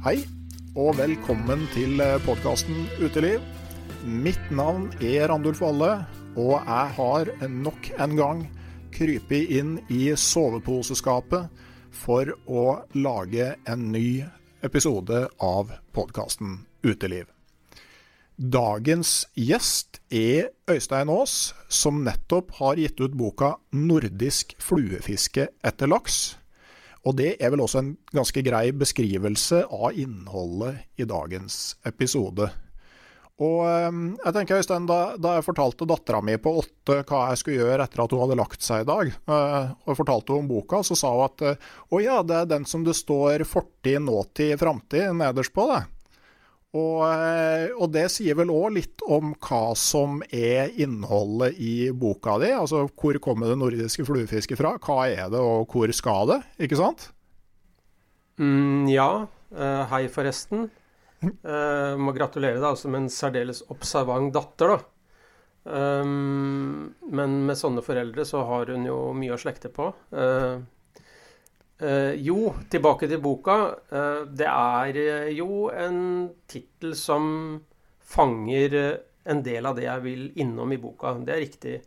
Hei, og velkommen til podkasten Uteliv. Mitt navn er Randulf Valle, og jeg har nok en gang krypet inn i soveposeskapet for å lage en ny episode av podkasten Uteliv. Dagens gjest er Øystein Aas, som nettopp har gitt ut boka 'Nordisk fluefiske etter laks'. Og det er vel også en ganske grei beskrivelse av innholdet i dagens episode. Og jeg tenker, Øystein, da, da jeg fortalte dattera mi på åtte hva jeg skulle gjøre etter at hun hadde lagt seg i dag, og fortalte om boka, så sa hun at å ja, det er den som det står fortid, nåtid, framtid nederst på, det. Og, og, det sier vel òg litt om hva som er innholdet i boka di. Altså hvor kommer det nordiske fluefisket fra, hva er det og hvor skal det, ikke sant? Mm, ja. Uh, hei, forresten. Uh, må gratulere deg altså med en særdeles observant datter, da. Um, men med sånne foreldre så har hun jo mye å slekte på. Uh, Uh, jo, tilbake til boka. Uh, det er uh, jo en tittel som fanger en del av det jeg vil innom i boka. Det er riktig.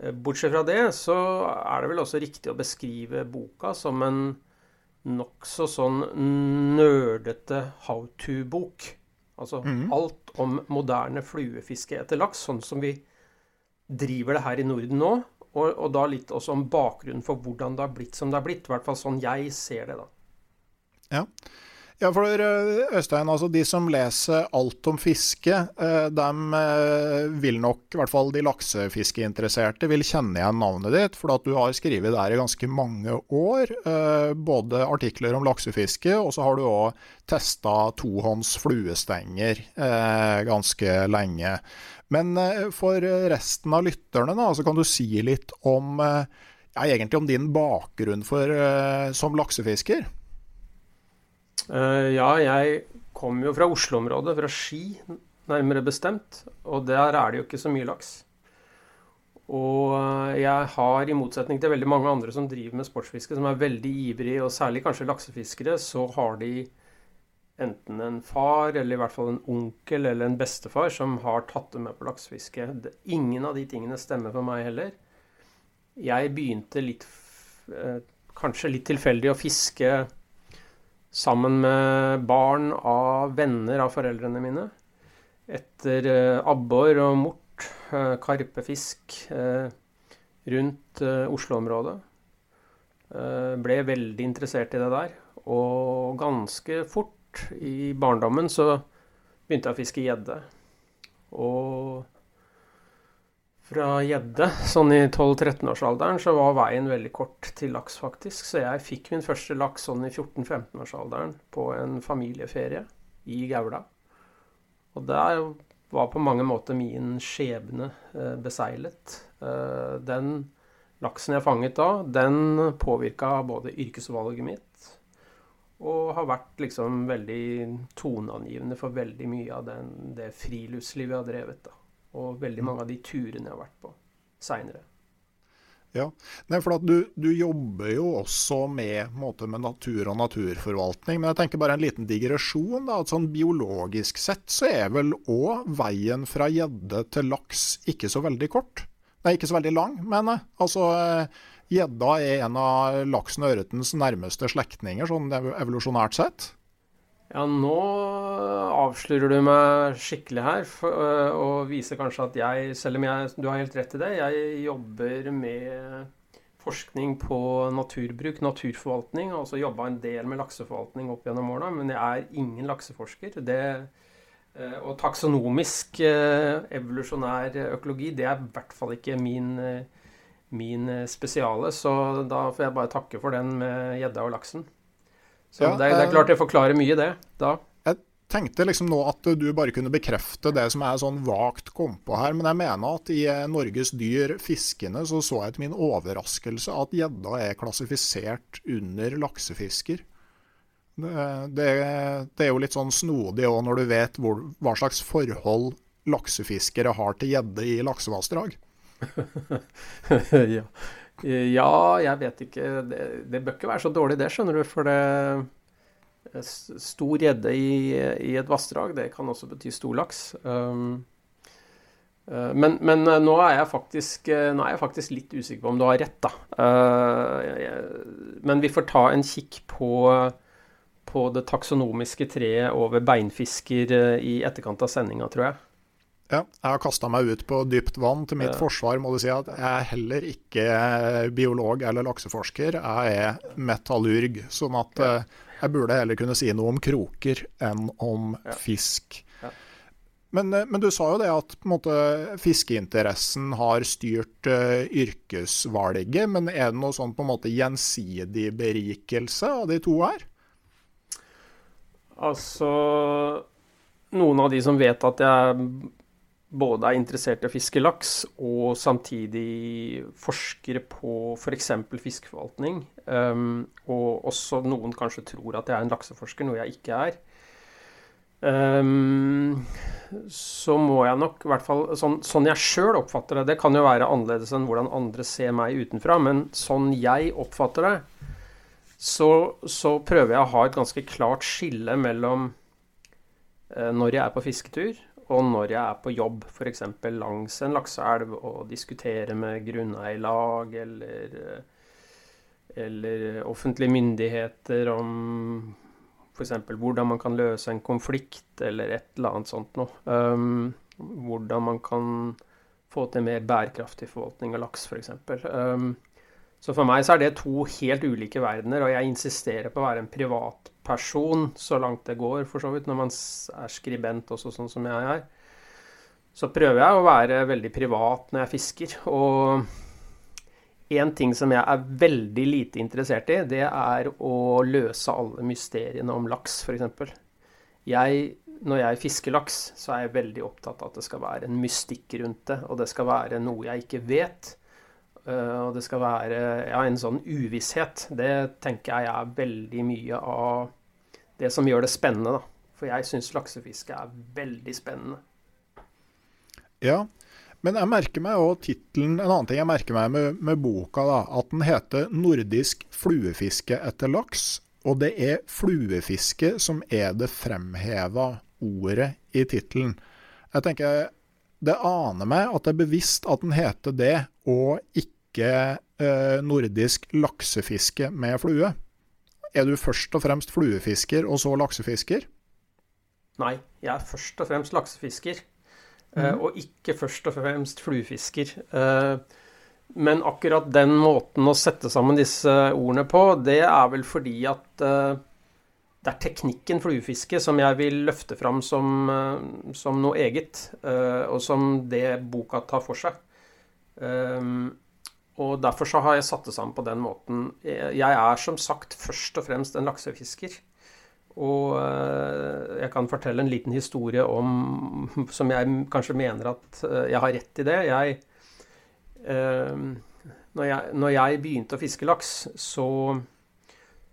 bortsett fra det, så er det vel også riktig å beskrive boka som en nokså sånn nerdete how to-bok. Altså mm. alt om moderne fluefiske etter laks, sånn som vi driver det her i Norden nå. Og, og, da litt også om bakgrunnen for hvordan det har blitt som det har blitt. I hvert fall sånn jeg ser det, da. Ja. ja for eh, Øystein, altså de som leser alt om fiske, eh, de eh, vil nok, i hvert fall de laksefiskeinteresserte, vil kjenne igjen navnet ditt. For at du har skrevet der i ganske mange år. Både artikler om laksefiske, og så har du òg testa tohånds fluestenger ganske lenge. Men eh, for resten av lytterne, da, så kan du si litt om eh, ja, om din bakgrunn for, eh, som laksefisker? Ja, jeg kom jo fra Oslo-området, fra Ski nærmere bestemt. Og der er det jo ikke så mye laks. Og jeg har, i motsetning til veldig mange andre som driver med sportsfiske, som er veldig ivrige, og særlig kanskje laksefiskere, så har de enten en far eller i hvert fall en onkel eller en bestefar som har tatt det med på laksefiske. Ingen av de tingene stemmer for meg heller. Jeg begynte litt eh, Kanskje litt tilfeldig å fiske sammen med barn av venner av foreldrene mine. Etter eh, abbor og mort, eh, karpefisk rundt Oslo-området. Ble veldig interessert i det der. Og ganske fort i barndommen så begynte jeg å fiske gjedde. Og fra gjedde. Sånn i 12-13-årsalderen så var veien veldig kort til laks, faktisk. Så jeg fikk min første laks sånn i 14-15-årsalderen på en familieferie i Gaula. Og der var på mange måter min skjebne eh, beseglet. Eh, den laksen jeg fanget da, den påvirka både yrkesvalget mitt og har vært liksom veldig toneangivende for veldig mye av den, det friluftslivet jeg har drevet. da. Og veldig mange av de turene jeg har vært på seinere. Ja, Nei, for du, du, jobber jo også med, måte, med, natur og naturforvaltning. Men jeg tenker bare en liten digresjon. da, at sånn Biologisk sett så er vel òg veien fra gjedde til laks ikke så veldig kort? Nei, ikke så veldig lang, mener jeg. Altså, Gjedda er en av laksen og ørretens nærmeste slektninger, sånn evolusjonært sett. Ja, nå avslører du meg skikkelig her, for, øh, og viser kanskje at jeg, selv om jeg, du har helt rett i det, jeg jobber med forskning på naturbruk, naturforvaltning. og også jobba en del med lakseforvaltning opp gjennom årene, men jeg er ingen lakseforsker. Det, øh, og taksonomisk øh, evolusjonær økologi, det er i hvert fall ikke min, min spesiale. Så da får jeg bare takke for den med gjedda og laksen. Så ja, det, er, det, er, klart det forklarer mye, det. da. Jeg tenkte liksom nå at du bare kunne bekrefte det som er sånn vagt kom på her. Men jeg mener at i eh, Norges dyr, fiskene, så så jeg til min overraskelse at gjedda er klassifisert under laksefisker. Det, det, det er jo litt sånn snodig òg når du vet hvor, hva slags forhold laksefiskere har til gjedde i laksevassdrag. ja. Ja, jeg vet ikke. Det, det, bør ikke være så dårlig, det, skjønner du. For det Stor gjedde i, i, et vassdrag, det kan også bety stor laks. Um, uh, men, men uh, nå, er faktisk, uh, nå, er jeg faktisk, litt usikker på om du har rett, da. Jeg, men vi får ta en kikk på, på det taksonomiske treet over beinfisker i etterkant av sendinga, tror jeg. Ja, jeg har kasta meg ut på dypt vann. Til mitt ja. forsvar må du si at jeg er heller ikke biolog eller lakseforsker. Jeg er metallurg. Sånn at ja. Eh, jeg burde heller kunne si noe om kroker enn om ja. fisk. Men, eh, men, du sa jo det at måte, fiskeinteressen har styrt uh, yrkesvalget. Men er det noe sånn på en måte gjensidig berikelse av de to her? Altså Noen av de som vet at jeg både er interessert i å fiske laks og samtidig forsker på f.eks. fiskeforvaltning. Um, og også noen kanskje tror at jeg er en lakseforsker, noe jeg ikke er. Um, så må jeg nok, i hvert fall sånn, sånn jeg sjøl oppfatter det Det kan jo være annerledes enn hvordan andre ser meg utenfra, men sånn jeg oppfatter det, så, så prøver jeg å ha et ganske klart skille mellom uh, når jeg er på fisketur, og når jeg er på jobb, f.eks. langs en lakseelv og diskuterer med grunneierlag eller, eller offentlige myndigheter om f.eks. hvordan man kan løse en konflikt eller et eller annet sånt noe. Um, hvordan man kan få til mer bærekraftig forvaltning av laks, f.eks. Um, så for meg så er det to helt ulike verdener, og jeg insisterer på å være en privatperson så langt det går, for så vidt, når man er skribent også, sånn som jeg er. Så prøver jeg å være veldig privat når jeg fisker. Og én ting som jeg er veldig lite interessert i, det er å løse alle mysteriene om laks, f.eks. Jeg, når jeg fisker laks, så er jeg veldig opptatt av at det skal være en mystikk rundt det, og det skal være noe jeg ikke vet. Eh, og det skal være ja, en sånn uvisshet. Det tenker jeg er veldig mye av det som gjør det spennende. Da. For jeg syns laksefiske er veldig spennende. Ja, men jeg merker meg òg tittelen En annen ting jeg merker meg med, med boka, da, at den heter 'Nordisk fluefiske etter laks'. Og det er fluefiske som er det fremheva ordet i tittelen. Jeg tenker det aner meg at det er bevisst at den heter det, og ikke eh, nordisk laksefiske med flue. Er du først og fremst fluefisker, og så laksefisker? Nei, jeg er først og fremst laksefisker. Mm. og ikke først og fremst fluefisker. Eh, men akkurat den måten å sette sammen disse ordene på, det er vel fordi at det er teknikken fluefiske som jeg vil løfte fram som, som noe eget, og som det boka tar for seg. Um, og derfor så har jeg satt det sammen på den måten. Jeg er som sagt først og fremst en laksefisker. Og jeg kan fortelle en liten historie om som jeg kanskje mener at jeg har rett i det. Jeg, når, jeg, når jeg begynte å fiske laks, så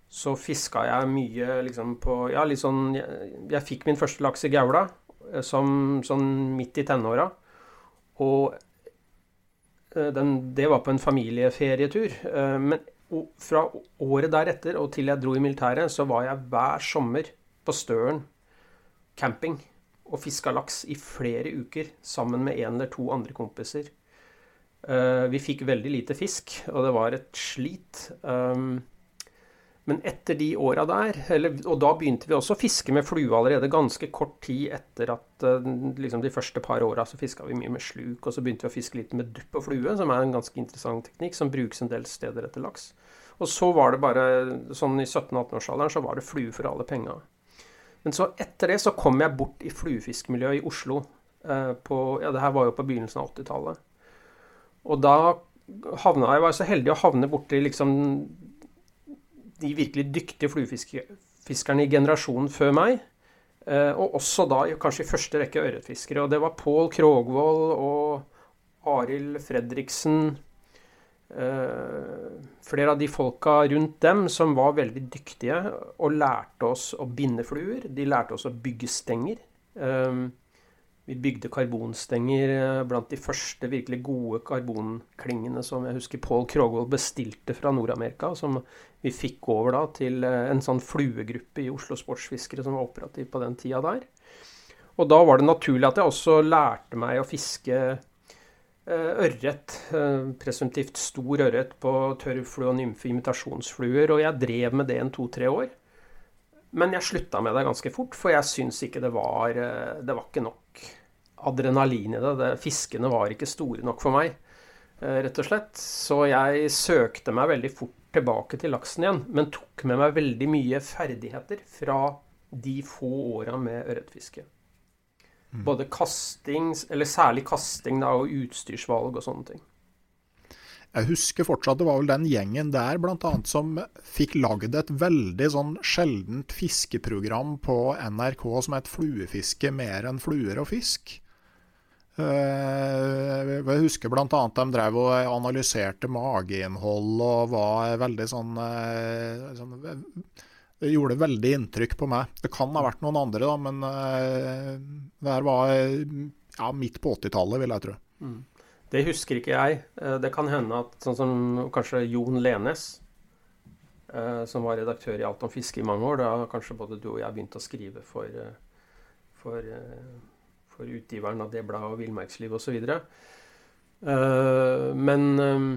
så fiska jeg mye liksom på Ja, litt sånn Jeg, jeg fikk min første laks i Gaula eh, som, sånn midt i tenåra. Og eh, den, det var på en familieferietur. Eh, men fra året deretter og til jeg dro i militæret, så var jeg hver sommer på Støren camping og fiska laks i flere uker sammen med en eller to andre kompiser. Vi fikk veldig lite fisk, og det var et slit. Men etter de åra der, eller, og da begynte vi også å fiske med flue allerede ganske kort tid etter at eh, liksom de første par åra så fiska vi mye med sluk, og så begynte vi å fiske litt med dupp og flue, som er en ganske interessant teknikk som brukes en del steder etter laks. Og så var det bare sånn i 17-18-årsalderen så var det flue for alle penga. Men så etter det så kom jeg bort i fluefiskemiljøet i Oslo. Eh, på, ja, det her var jo på begynnelsen av 80-tallet. Og da havna jeg var så heldig å havne borti liksom de virkelig dyktige fluefiskerne i generasjonen før meg. Eh, og også da kanskje i første rekke ørretfiskere. Og det var Pål Krogvold og Arild Fredriksen. Eh, flere av de folka rundt dem som var veldig dyktige og lærte oss å binde fluer. De lærte oss å bygge stenger. Eh, vi bygde karbonstenger blant de første virkelig gode karbonklingene som jeg husker Pål Krogvold bestilte fra Nord-Amerika. Som vi fikk over da til eh, en sånn fluegruppe i Oslo Sportsfiskere som var operativ på den tida der. Og da var det naturlig at jeg også lærte meg å fiske eh, ørret. Presumptivt stor ørret på tørrflue og nymfe imitasjonsfluer. Og jeg drev med det en to-tre år. Men jeg slutta med det ganske fort, for jeg syns ikke det var Det var ikke nok adrenalin i det. det. Fiskene var ikke store nok for meg, eh, rett og slett. Så jeg søkte meg veldig fort tilbake til laksen igjen, men tok med meg veldig mye ferdigheter fra de få åra med ørretfiske. Mm. Både kasting, eller særlig kasting da, og utstyrsvalg og sånne ting. Jeg husker fortsatt det var vel den gjengen der blant annet som fikk lagd et veldig sånn sjeldent fiskeprogram på NRK som het 'Fluefiske mer enn fluer og fisk'. Eh, jeg husker bl.a. de drev og analyserte mageinnhold og var veldig sånn, eh, sånn Det gjorde veldig inntrykk på meg. Det kan ha vært noen andre, da, men eh, det her var ja, midt på 80-tallet, vil jeg tro. Mm. Det husker ikke jeg. Det kan hende at sånn som kanskje Jon Lenes, som var redaktør i Alt om fiske i mange år, da kanskje både du og jeg begynte å skrive for, for for utgiveren av det bladet og Villmarksliv osv. Uh, eh, men um,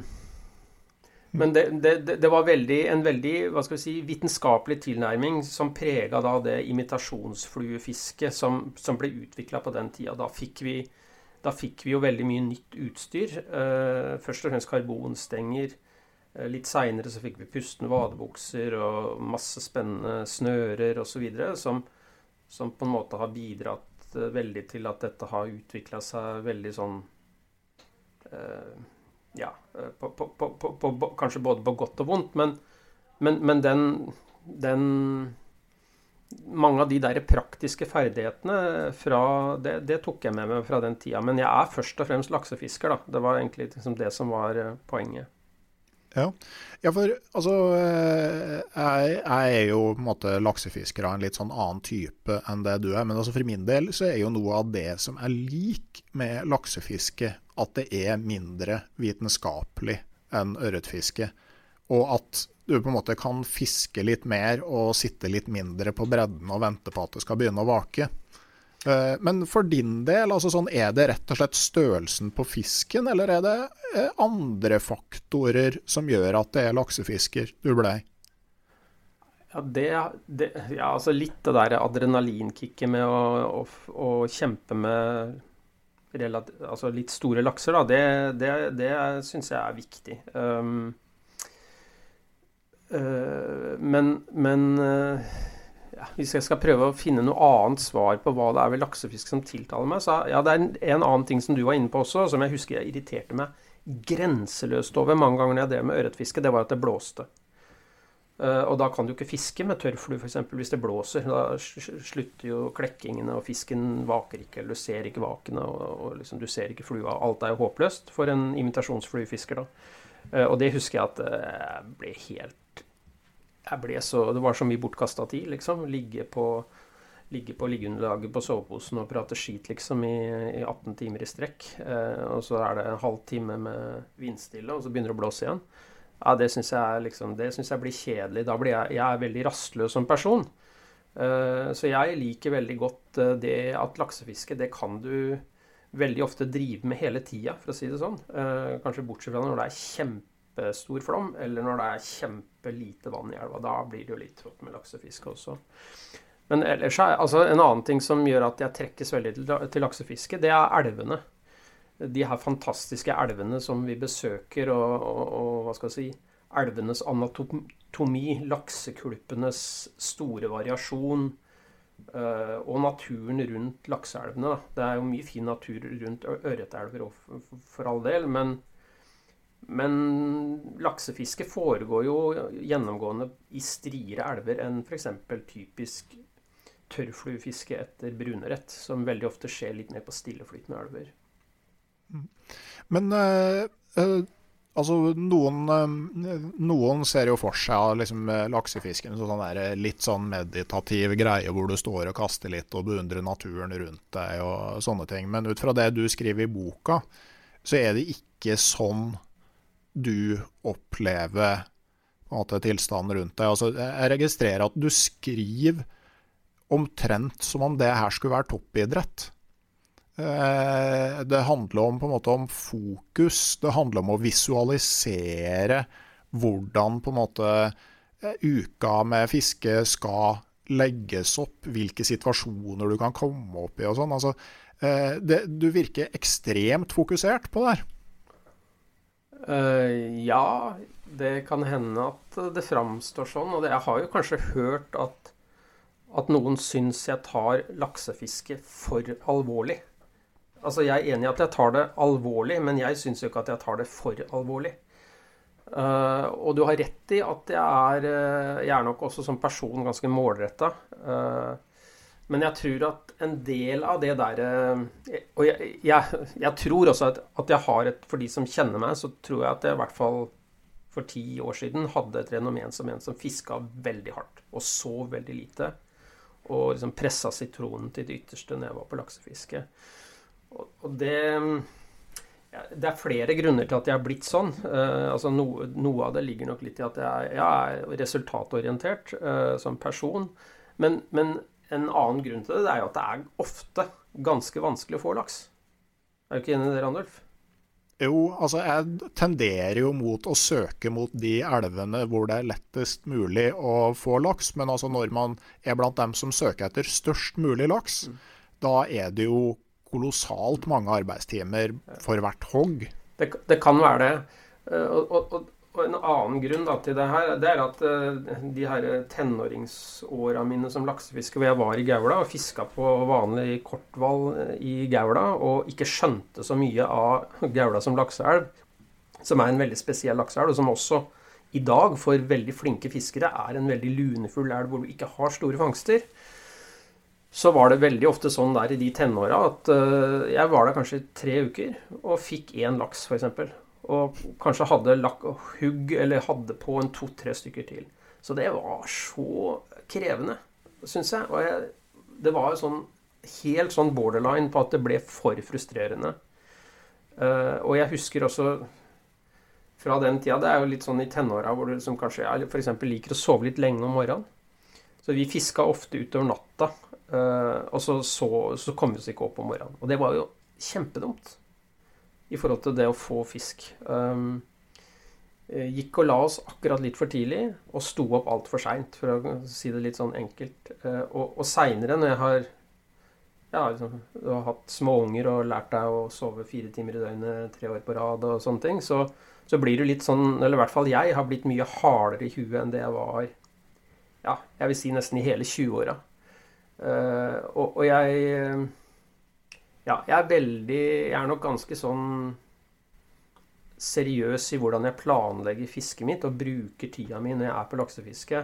men det, det, det, var veldig, en veldig hva skal vi si, vitenskapelig tilnærming som prega det imitasjonsfluefisket som, som ble utvikla på den tida. Da fikk, vi, da fikk vi jo veldig mye nytt utstyr. Uh, først og fremst karbonstenger. Uh, litt seinere så fikk vi pustende vadebukser og masse spennende snører osv. Som, som på en måte har bidratt Eh, veldig til at dette har utvikla seg veldig sånn uh, Ja, eh, på, på, på, kanskje både på godt og vondt, men, men, men den, den, Mange av de der praktiske ferdighetene fra det, det, tok jeg med meg fra den tida. Men jeg er først og fremst laksefisker, da. Det var egentlig liksom det som var poenget. Ja. ja, for altså eh, jeg, jeg, er jo på en måte laksefisker av en litt sånn annen type enn det du er. Men altså for min del så er jo noe av det som er lik med laksefiske, at det er mindre vitenskapelig enn ørretfiske. Og at du på en måte kan fiske litt mer og sitte litt mindre på bredden og vente på at det skal begynne å vake. Eh, men for din del, altså sånn, er det rett og slett størrelsen på fisken, eller er det eh, andre faktorer som gjør at det er laksefisker du blei? Ja, det, det, ja, altså litt det der adrenalinkicket med å, å, å kjempe med altså litt store lakser, da, det, det, det syns jeg er viktig. Um, uh, men, men uh, Hvis jeg skal prøve å finne noe annet svar på hva det er ved laksefisk som tiltaler meg, så ja, det er en, en, annen ting som du var inne på også, som jeg husker jeg irriterte meg grenseløst over mange ganger når jeg drev med ørretfiske, det var at det blåste. Uh, og da kan du ikke fiske med tørrflue f.eks. hvis det blåser. Da slutter jo klekkingene, og fisken vaker ikke, eller du ser ikke vakene, og, og liksom, du ser ikke flua. Alt er jo håpløst for en invitasjonsfluefisker da. Uh, og det husker jeg at uh, jeg ble helt så Det var så mye bortkasta tid, liksom. Ligge på ligge på liggeunderlaget på soveposen og prate skit liksom i, i 18 timer i strekk. Eh, og så er det en halv time med vindstille, og så begynner det å blåse igjen. Ja, Det syns jeg, liksom, jeg, blir kjedelig. Da blir jeg, jeg er veldig rastløs som person. Eh, så jeg liker veldig godt eh, det at laksefiske, det kan du veldig ofte drive med hele tida, for å si det sånn. Eh, kanskje bortsett fra når det er kjempestor flom, eller når det er kjempelite vann i elva. Da blir det jo litt trått med laksefiske også. Men ellers er altså, en annen ting som gjør at jeg trekkes veldig til, til laksefiske, det er elvene. De her fantastiske elvene som vi besøker, og, og, og hva skal jeg si Elvenes anatomi, laksekulpenes store variasjon. Uh, og naturen rundt lakseelvene. Det er jo mye fin natur rundt ørretelver for all del, men, men laksefiske foregår jo gjennomgående i striere elver enn f.eks. typisk tørrfluefiske etter brunørret, som veldig ofte skjer litt mer på stilleflytende elver. Mm. Men øh, øh, altså noen, øh, noen, ser jo for seg liksom, laksefisken som sånn litt sånn meditativ greie hvor du står og kaster litt og beundrer naturen rundt deg og sånne ting. Men ut fra det du skriver i boka, så er det ikke sånn du opplever måte, tilstanden rundt deg. Altså, jeg registrerer at du skriver omtrent som om det her skulle være toppidrett. Eh, det handler om, måte om fokus. Det handler om å visualisere hvordan på en måte eh, uka med fiske skal legges opp, hvilke situasjoner du kan komme opp i og sånn. Altså, eh, du virker ekstremt fokusert på det her. Uh, ja, det kan hende at det framstår sånn. Og det, jeg har jo kanskje hørt at at noen syns jeg tar laksefiske for alvorlig. Altså, Jeg er enig i at jeg tar det alvorlig, men jeg syns jo ikke at jeg tar det for alvorlig. Uh, og du har rett i at jeg er, uh, jeg er nok også som person ganske målretta. Uh, men jeg tror at en del av det der Og jeg, jeg, jeg tror også at, at, jeg har et For de som kjenner meg, så tror jeg at jeg i hvert fall for ti år siden hadde et renommé som en som fiska veldig hardt og sov veldig lite og liksom pressa sitronen til det ytterste når jeg var på laksefiske. Og, og det Det er flere grunner til at jeg har blitt sånn. Uh, altså no, Noe av det ligger nok litt i at jeg, jeg er resultatorientert uh, som person. Men, men, en annen grunn til det, det er jo at det er ofte ganske vanskelig å få laks. Er du ikke enig i det, Randulf? Jo, altså jeg tenderer jo mot å søke mot de elvene hvor det er lettest mulig å få laks. Men altså når man er blant dem som søker etter størst mulig laks, mm. da er det jo kolossalt mange arbeidstimer for hvert hogg. Det, det kan være det. Eh, og, og, og en annen grunn da, til det her, det er at uh, de her tenåringsåra mine som laksefisker, hvor jeg var i Gaula og fiska på vanlig korthval eh, i Gaula, og ikke skjønte så mye av Gaula som lakseelv, som er en veldig spesiell lakseelv, og som også i dag for veldig flinke fiskere er en veldig lunefull elv hvor du ikke har store fangster, så var det veldig ofte sånn der i de tenåra at uh, jeg var der kanskje tre uker og fikk én laks, f.eks. Og kanskje hadde lakk og hugg, eller hadde på en to-tre stykker til. Så det var så krevende, syns jeg. Og jeg, det var jo sånn helt sånn borderline på at det ble for frustrerende. Uh, og jeg husker også fra den tida Det er jo litt sånn i tenåra hvor du liksom kanskje f.eks. liker å sove litt lenge om morgenen. Så vi fiska ofte utover natta, uh, og så, så, så kom vi oss ikke opp om morgenen. Og det var jo kjempedumt i forhold til det å få fisk. Um, eh, gikk og la oss akkurat litt for tidlig og sto opp altfor seint, for å si det litt sånn enkelt. Uh, og og seinere, når jeg har ja, liksom, du har hatt småunger og lært deg å sove fire timer i døgnet tre år på rad og sånne ting, så, så blir du litt sånn Eller i hvert fall jeg har blitt mye hardere i huet enn det jeg var ja, jeg vil si nesten i hele 20-åra. Uh, og, og jeg ja, jeg er veldig Jeg er nok ganske sånn seriøs i hvordan jeg planlegger fisket mitt og bruker tida mi når jeg er på laksefiske.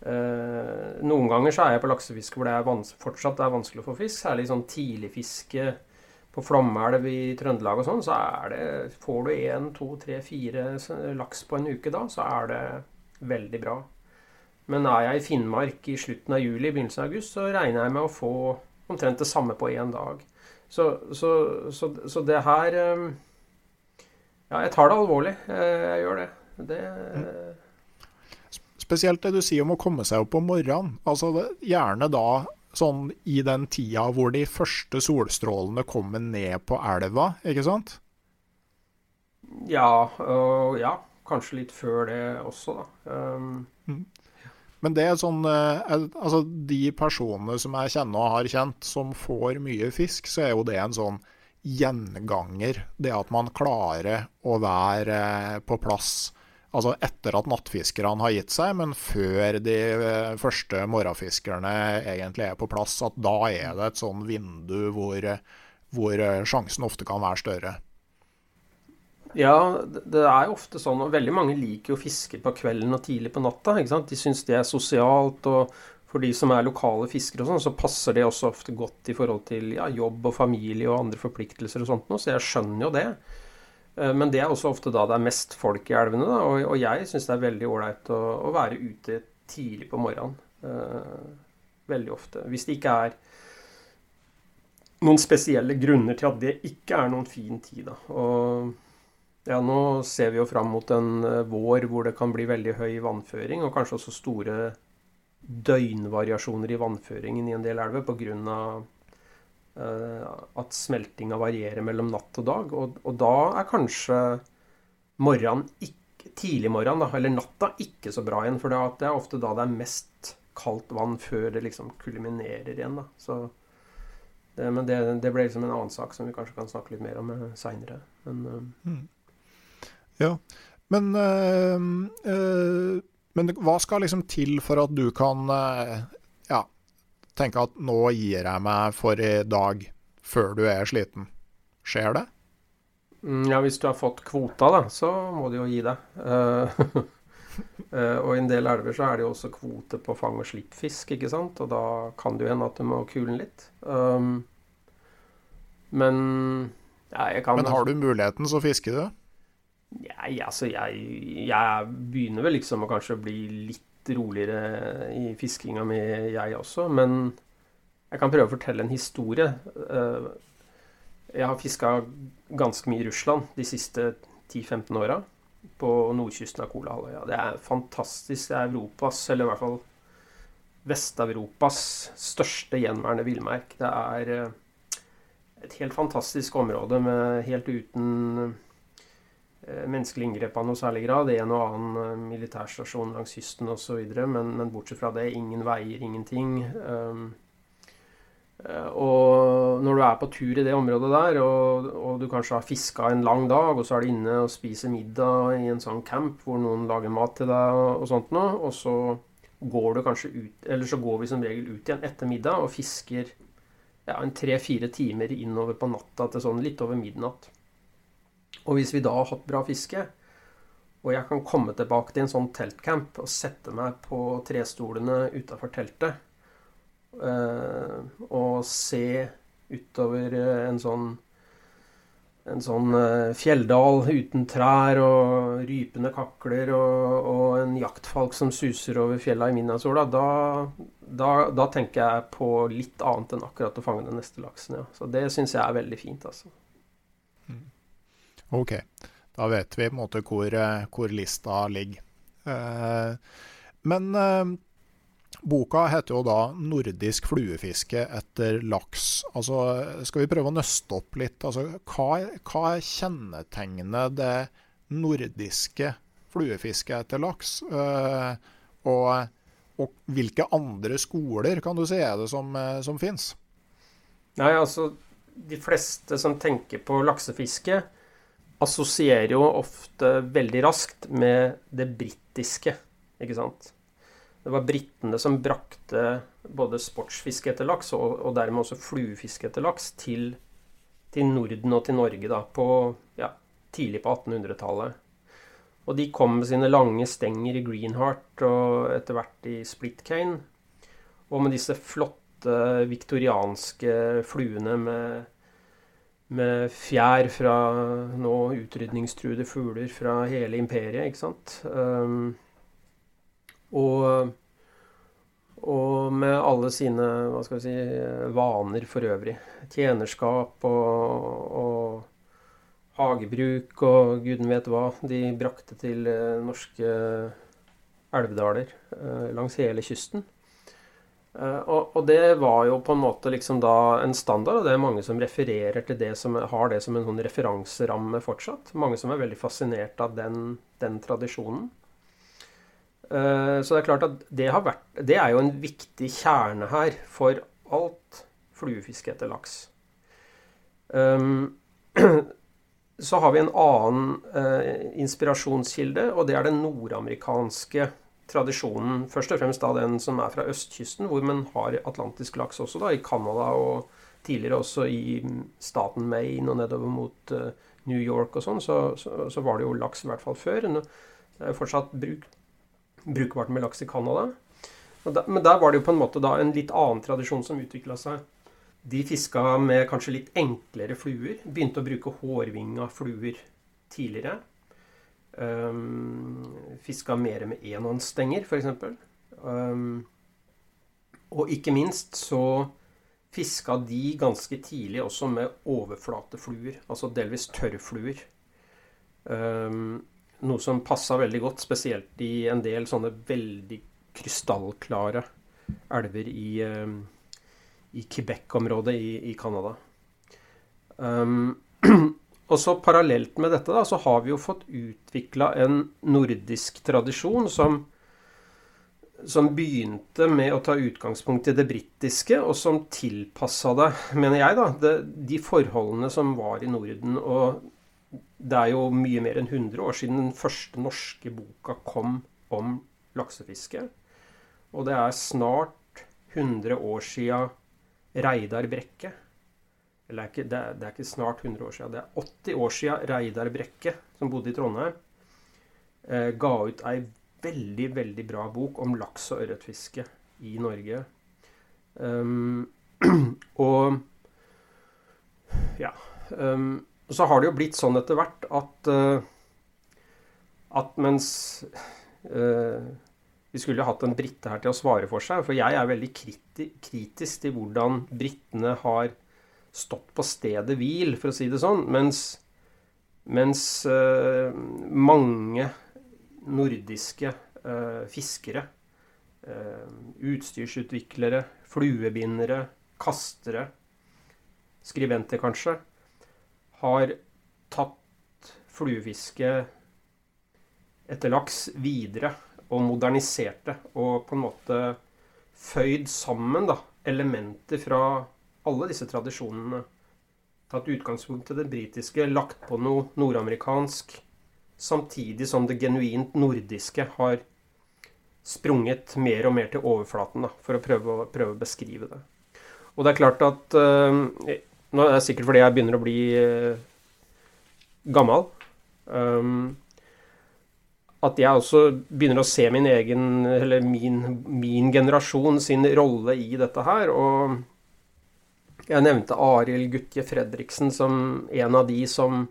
Eh, noen ganger så er jeg på laksefiske hvor det er fortsatt er vanskelig å få fisk. Særlig sånn tidligfiske på flommelv i Trøndelag og sånn. Så er det Får du én, to, tre, fire laks på en uke da, så er det veldig bra. Men er jeg i Finnmark i slutten av juli, begynnelsen av august, så regner jeg med å få omtrent det samme på én dag. Så, så, så, så, det her eh, Ja, jeg tar det alvorlig. Eh, jeg gjør det. det Spesielt det du sier om å komme seg opp om morgenen. Altså Gjerne da sånn i den tida hvor de første solstrålene kommer ned på elva, ikke sant? Ja, og ja. Kanskje litt før det også, da. Um, mm. Men det er sånn eh, Altså, de personene som jeg kjenner og har kjent, som får mye fisk, så er jo det en sånn gjenganger. Det at man klarer å være eh, på plass Altså etter at nattfiskerne har gitt seg, men før de eh, første morgenfiskerne egentlig er på plass. At da er det et sånn vindu hvor, hvor sjansen ofte kan være større. Ja, det er jo ofte sånn, og veldig mange liker jo å fiske på kvelden og tidlig på natta. ikke sant? De syns det er sosialt, og for de som er lokale fiskere og sånn, så passer det også ofte godt i forhold til ja, jobb og familie og andre forpliktelser og sånt noe, så jeg skjønner jo det. Eh, men det er også ofte da det er mest folk i elvene. Da, og, og jeg syns det er veldig ålreit å, å, være ute tidlig på morgenen. Uh, veldig ofte. Hvis det ikke er noen spesielle grunner til at det ikke er noen fin tid. Da. Og ja, nå ser vi jo fram mot en uh, vår hvor det kan bli veldig høy vannføring, og kanskje også store døgnvariasjoner i vannføringen i en del elver pga. Eh, at smeltinga varierer mellom natt og dag. Og, og da er kanskje morgenen ikke, tidlig morgen, da, eller natta, ikke så bra igjen. For det er ofte da det er mest kaldt vann før det liksom kulminerer igjen. da. Så det, men det, det, ble liksom en annen sak som vi kanskje kan snakke litt mer om eh, seinere. Men, uh, mm. Ja. Men, øh, øh, men hva skal liksom til for at du kan ja, tenke at nå gir jeg meg for i dag, før du er sliten. Skjer det? Mm, ja, hvis du har fått kvota, da, så må du jo gi deg. Uh, og i en del elver så er det jo også kvote på fang- og slippfisk, ikke sant. Og da kan det jo hende at du må kule den litt. Um, men ja, jeg kan Men har du muligheten, så fisker du? Nei, altså jeg, jeg begynner vel liksom å kanskje bli litt roligere i fiskinga mi, jeg også. Men jeg kan prøve å fortelle en historie. Eh, jeg har fiska ganske mye i Russland de siste 10-15 åra. På nordkysten av Kolahalvøya. Det er fantastisk. Det er Europas, eller i hvert fall Vest-Europas største gjenværende villmark. Det er eh, et helt fantastisk område med helt uten Eh, menneskelig inngrep av noe særlig grad. En og annen eh, militærstasjon langs kysten osv. Men, men bortsett fra det, ingen veier, ingenting. Um, og når du er på tur i det området der, og, og du kanskje har fiska en lang dag, og så er du inne og spiser middag i en sånn camp hvor noen lager mat til deg og, og sånt noe, og så går du kanskje ut Eller så går vi som regel ut igjen etter middag og fisker ja, en tre-fire timer innover på natta til sånn litt over midnatt. Og hvis vi da har hatt bra fiske, og jeg kan komme tilbake til en sånn teltcamp og sette meg på trestolene utafor teltet eh, og se utover eh, en sånn en sånn eh, fjelldal uten trær og rypende kakler og, og en jaktfalk som suser over fjella i midnattssola, da, da, da, tenker jeg på litt annet enn akkurat å fange den neste laksen. Ja. Så det syns jeg er veldig fint, altså. Ok, da vet vi på en måte hvor, eh, hvor lista ligger. Eh, men eh, boka heter jo da 'Nordisk fluefiske etter laks'. Altså, skal vi prøve å nøste opp litt? Altså, hva, er kjennetegnet det nordiske fluefisket etter laks? og, og, hvilke andre skoler kan du si er det som, som fins? Nei, altså De fleste som tenker på laksefiske, assosierer jo ofte veldig raskt med det britiske, ikke sant. Det var britene som brakte både sportsfiske etter laks, og, og dermed også fluefiske etter laks, til, til, Norden og til Norge da, på ja, tidlig på 1800-tallet. Og de kom med sine lange stenger i Greenheart og etter hvert i Splitcane. Og med disse flotte viktorianske fluene med, med fjær fra nå utrydningstruede fugler fra hele imperiet, ikke sant. Um, og, og med alle sine hva skal vi si, vaner for øvrig. Tjenerskap og, og hagebruk og guden vet hva de brakte til eh, norske elvedaler eh, langs hele kysten. Eh, og, og, det var jo på en måte liksom da en standard, og det er mange som refererer til det som har det som en sånn referanseramme fortsatt. Mange som er veldig fascinert av den, den tradisjonen. Så det er klart at det, vært, det er jo en viktig kjerne her for alt fluefiske etter laks. Um, Så har vi en annen eh, inspirasjonskilde, og det er den nordamerikanske tradisjonen. Først og fremst da den som er fra østkysten, hvor man har atlantisk laks også, da, i Canada og tidligere også i staten Maine og nedover mot eh, New York og sånn, så, så, så, var det jo laks i hvert fall før. Det er fortsatt bruk, brukbart med laks i Canada. Men der var det jo på en måte da en litt annen tradisjon som utvikla seg de fiska med kanskje litt enklere fluer. Begynte å bruke hårvinga fluer tidligere. Um, fiska mer med enhåndsstenger, f.eks. Um, og ikke minst så fiska de ganske tidlig også med overflatefluer, altså delvis tørrfluer. Um, noe som passa veldig godt, spesielt i en del sånne veldig krystallklare elver i um, i Quebec-området i, i Canada. Um, og så Parallelt med dette da, så har vi jo fått utvikla en nordisk tradisjon som, som begynte med å ta utgangspunkt i det britiske, og som tilpassa det, mener jeg, da, det, de forholdene som var i Norden. Og det er jo mye mer enn 100 år siden den første norske boka kom om laksefiske. Og det er snart 100 år sia Reidar Brekke eller det er, ikke, det, er, det er, ikke, snart 100 år siden, det er 80 år siden Reidar Brekke, som bodde i Trondheim, eh, ga ut ei veldig, veldig bra bok om laks- og ørretfiske i Norge. Um, og ja um, Så har det jo blitt sånn etter hvert at uh, at mens uh, vi skulle hatt en brite her til å svare for seg. For jeg er veldig kriti kritisk til hvordan britene har stått på stedet hvil, for å si det sånn. Mens, mens uh, mange nordiske uh, fiskere, uh, utstyrsutviklere, fluebindere, kastere, skribenter kanskje, har tatt fluefiske etter laks videre og moderniserte og på en måte føyd sammen da, elementer fra alle disse tradisjonene. Tatt utgangspunkt i det britiske, lagt på noe nordamerikansk, samtidig som det genuint nordiske har sprunget mer og mer til overflaten da, for å prøve, å prøve, å beskrive det. Og det er klart at uh, Nå er det sikkert fordi jeg begynner å bli uh, gammel. Um, at jeg også begynner å se min egen, eller min, min generasjon sin rolle i dette her. Og jeg nevnte Arild Gutje Fredriksen som en av de som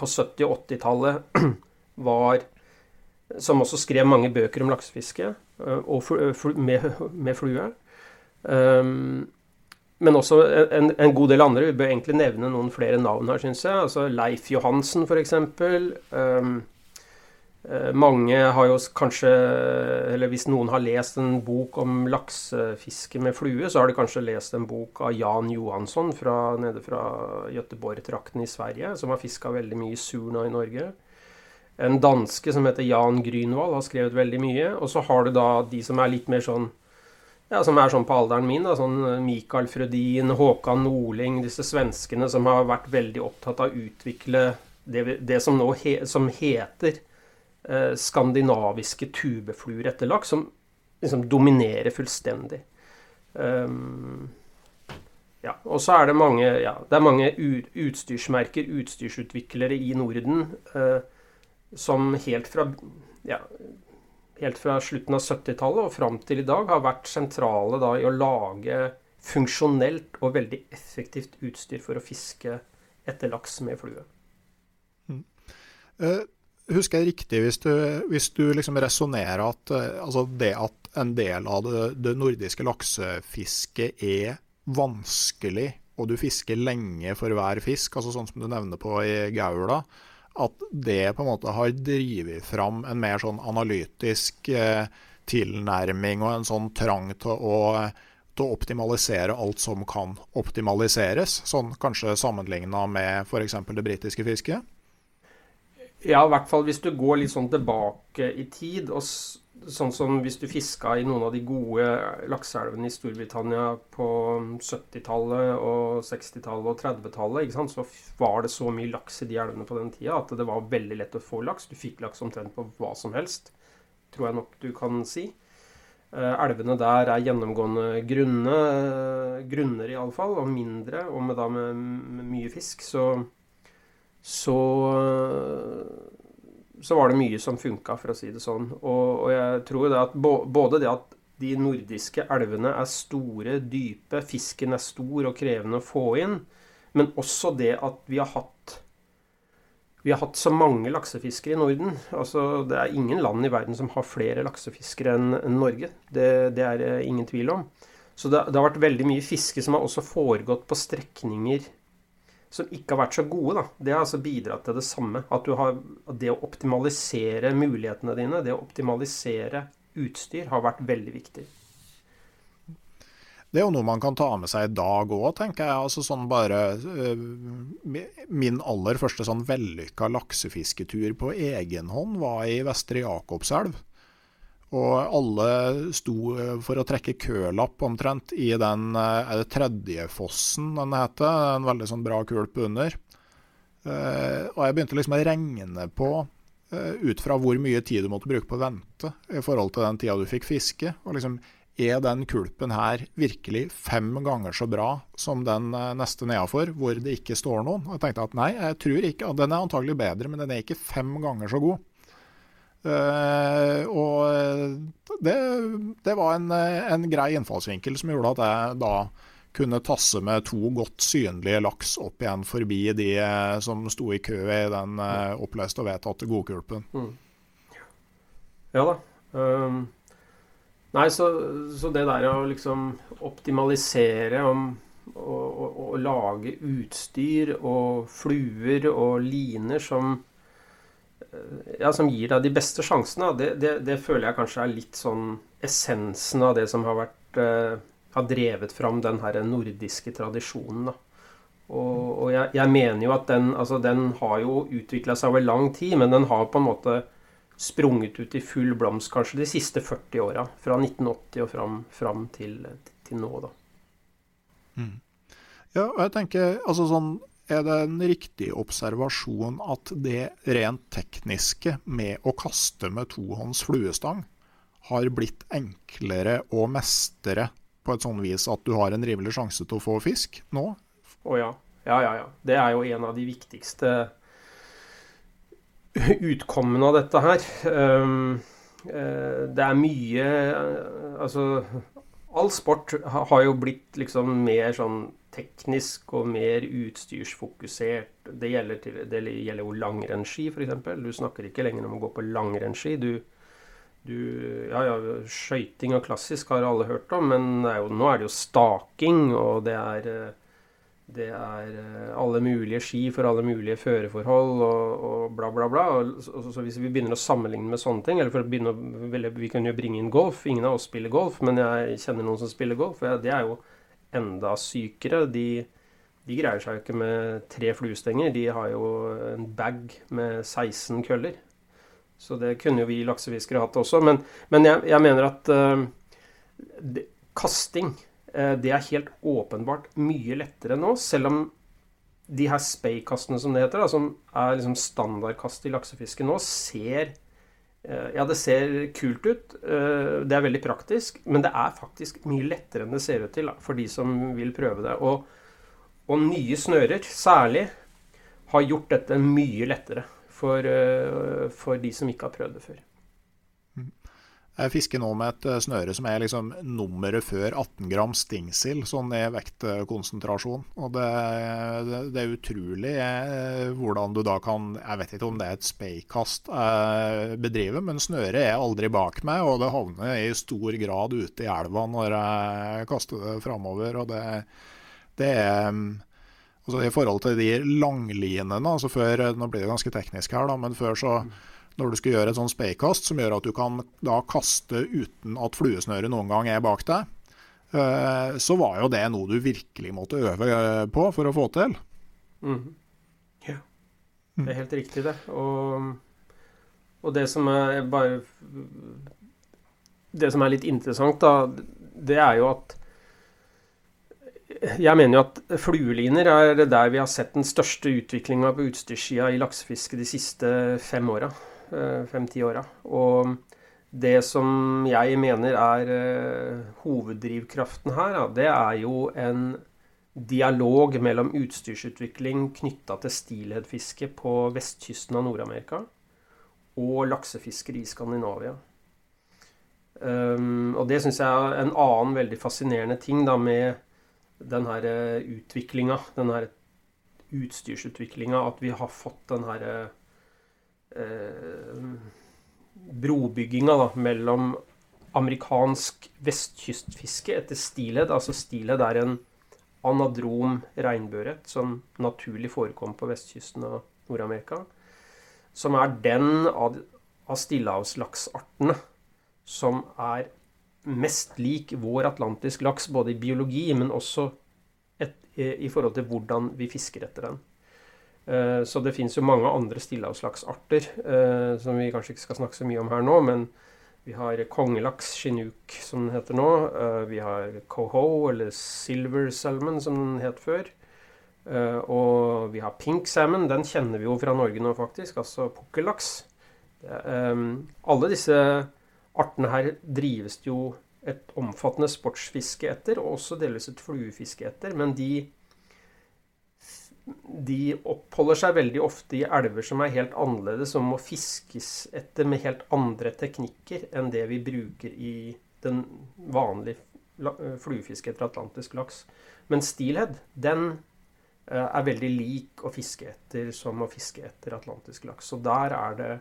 på 70- og 80-tallet var Som også skrev mange bøker om laksefiske og med, med flue. Um, men også en, en, god del andre. Vi bør egentlig nevne noen flere navn her, syns jeg. Altså Leif Johansen, f.eks. Um, mange har jo kanskje, eller hvis noen har lest en bok om laksefiske med flue, så har de kanskje lest en bok av Jan Johansson fra, nede fra Göteborg-trakten i Sverige, som har fiska veldig mye surna i Norge. En danske som heter Jan Grünwald, har skrevet veldig mye. Og så har du da de som er litt mer sånn ja, som er sånn på alderen min. Da, sånn Mikael Frødin, Håkan Norling, disse svenskene som har vært veldig opptatt av å utvikle det, det som nå he, som heter eh, skandinaviske tubefluer etter laks som liksom dominerer fullstendig. Um, ja, og så er det mange, ja, det er mange utstyrsmerker, utstyrsutviklere i Norden, eh, som helt fra, ja, helt fra slutten av 70-tallet og fram til i dag har vært sentrale da, i å lage funksjonelt og veldig effektivt utstyr for å fiske etter laks med flue. Mm. Uh, husker jeg riktig hvis du, hvis du liksom resonnerer at uh, altså det at en del av det, det nordiske laksefisket er vanskelig, og du fisker lenge for hver fisk, altså sånn som du nevner på i Gaula, at det på en måte har drevet fram en mer sånn analytisk eh, tilnærming og en sånn trang til å, til å, optimalisere alt som kan optimaliseres, sånn kanskje sammenligna med f.eks. det britiske fisket? Ja, i hvert fall hvis du går litt sånn tilbake i tid og Sånn som hvis du fiska i noen av de gode lakseelvene i Storbritannia på 70-tallet og 60-tallet og 30-tallet, så var det så mye laks i de elvene på den tida at det var veldig lett å få laks. Du fikk laks omtrent på hva som helst, tror jeg nok du kan si. Eh, elvene der er gjennomgående grunne, grunner iallfall, og mindre, og med, da med, med mye fisk. Så, så så var det mye som funka, for å si det sånn. Og, og jeg tror det at både det at de nordiske elvene er store, dype, fisken er stor og krevende å få inn, men også det at vi har hatt vi har hatt så mange laksefiskere i Norden. Altså, det er ingen land i verden som har flere laksefiskere enn Norge. Det, det er det ingen tvil om. Så det, det, har vært veldig mye fiske som har også foregått på strekninger som ikke har vært så gode, da, det har altså bidratt til det samme. At, har, det å optimalisere mulighetene dine, det å optimalisere utstyr, har vært veldig viktig. Det er jo noe man kan ta med seg i dag òg, tenker jeg. Altså sånn bare uh, Min aller første sånn vellykka laksefisketur på egen hånd var i Vestre Jakobselv. Og alle sto eh, for å trekke kølapp omtrent i den eh, er det tredjefossen den heter. En veldig sånn bra kulp under. Uh, og jeg begynte liksom å regne på, ut fra hvor mye tid du måtte bruke på å vente i forhold til den tida du fikk fiske. Og liksom, er den kulpen her virkelig fem ganger så bra som den neste nedafor, hvor det ikke står noen? Og jeg tenkte at nei, jeg tror ikke. Den er antagelig bedre, men den er ikke fem ganger så god. Uh, og det, det var en, en, grei innfallsvinkel som gjorde at jeg da kunne tasse med to godt synlige laks opp igjen forbi de eh, som sto i kø i den uh, oppløste og vedtatte godkulpen. Mm. Ja da. Um, nei, så, så, det der å liksom optimalisere om å lage utstyr og fluer og liner som ja, som gir deg de beste sjansene, det, det, det, føler jeg kanskje er litt sånn essensen av det som har vært uh, har drevet fram den her nordiske tradisjonen. da. Og, og jeg, jeg, mener jo at den, altså den har jo utvikla seg over lang tid, men den har på en måte sprunget ut i full blomst kanskje de siste 40 åra. Fra 1980 og fram, fram til, til, nå, da. Mm. Ja, og jeg tenker altså sånn er det en riktig observasjon at det rent tekniske med å kaste med tohånds fluestang har blitt enklere å mestre på et sånn vis at du har en rimelig sjanse til å få fisk nå? Å ja. Ja, ja, ja. Det er jo en av de viktigste utkommene av dette her. Um, uh, det er mye uh, Altså, all sport har jo blitt liksom mer sånn teknisk og mer utstyrsfokusert. Det gjelder, til, det gjelder jo langrennsski, f.eks. Du snakker ikke lenger om å gå på langrennsski. Du, du, ja, ja, Skøyting og klassisk har alle hørt om, men er jo, nå er det jo staking, og det er, det er alle mulige ski for alle mulige føreforhold og, og, bla, bla, bla. Og, så, så, hvis vi begynner å sammenligne med sånne ting, eller for å begynne Vi kan jo bringe inn golf. Ingen av oss spiller golf, men jeg kjenner noen som spiller golf. og det er jo enda sykere. De, de greier seg jo ikke med tre fluestenger. De har jo en bag med 16 køller. Så det kunne jo vi laksefiskere hatt også. Men, men jeg, jeg, mener at uh, det, kasting uh, det er helt åpenbart mye lettere nå. Selv om de her speikastene som det heter, da, som er liksom standardkast i laksefiske nå, ser ja, det ser kult ut. Eh, det er veldig praktisk. Men det er faktisk mye lettere enn det ser ut til for de som vil prøve det. Og og nye snører særlig har gjort dette mye lettere for, uh, for de som ikke har prøvd det før. Jeg fisker nå med et eh, snøre som er liksom nummeret før 18 gram stingsild, sånn i vektkonsentrasjon. Og det, det, er utrolig eh, hvordan du da kan Jeg vet ikke om det er et speikast jeg bedriver, men snøret er aldri bak meg, og det havner i stor grad ute i elva når jeg kaster det framover. Og det, det er altså I forhold til de langlinene altså før, Nå blir det ganske teknisk her, da, men før så når du skal gjøre et sånt speikast som gjør at du kan da kaste uten at fluesnøret noen gang er bak deg, eh, så var jo det noe du virkelig måtte øve eh, på for å få til. Mm. Ja, det er helt riktig, det. Og, og, det som er bare Det som er litt interessant, da, det er jo at jeg mener jo at flueliner er der vi har sett den største utviklinga på utstyrssida i laksefiske de siste fem åra. Eh, fem-ti åra. Og det som jeg mener er uh, hoveddrivkraften her, det er jo en dialog mellom utstyrsutvikling knytta til stilheadfiske på vestkysten av Nord-Amerika og laksefisker i Skandinavia. Um, og det syns jeg er en annen veldig fascinerende ting da med den her utviklinga, den utstyrsutviklinga, at vi har fått den herre eh, brobygginga da, mellom amerikansk vestkystfiske etter stilhed. Altså stilhed er en anadrom regnbueørret som naturlig forekommer på vestkysten av Nord-Amerika. Som er den av, av stillehavslaksartene som er mest lik vår atlantisk laks, både i biologi, men også et, i forhold til hvordan vi fisker etter den. Eh, så det fins jo mange andre stillehavslaksarter eh, som vi kanskje ikke skal snakke så mye om her nå. Men vi har kongelaks, chinook, som den heter nå. Eh, vi har coho, eller silver salmon, som den het før. Og vi har pink salmon. Den kjenner vi jo fra Norge nå, faktisk. Altså pukkellaks. Alle disse artene her drives jo et omfattende sportsfiske etter, og også delvis et fluefiske etter. Men de de oppholder seg veldig ofte i elver som er helt annerledes, som må fiskes etter med helt andre teknikker enn det vi bruker i den vanlige eh, fluefiske etter atlantisk laks. Men steelhead, den eh, er veldig lik å fiske etter som å fiske etter atlantisk laks. Så der det,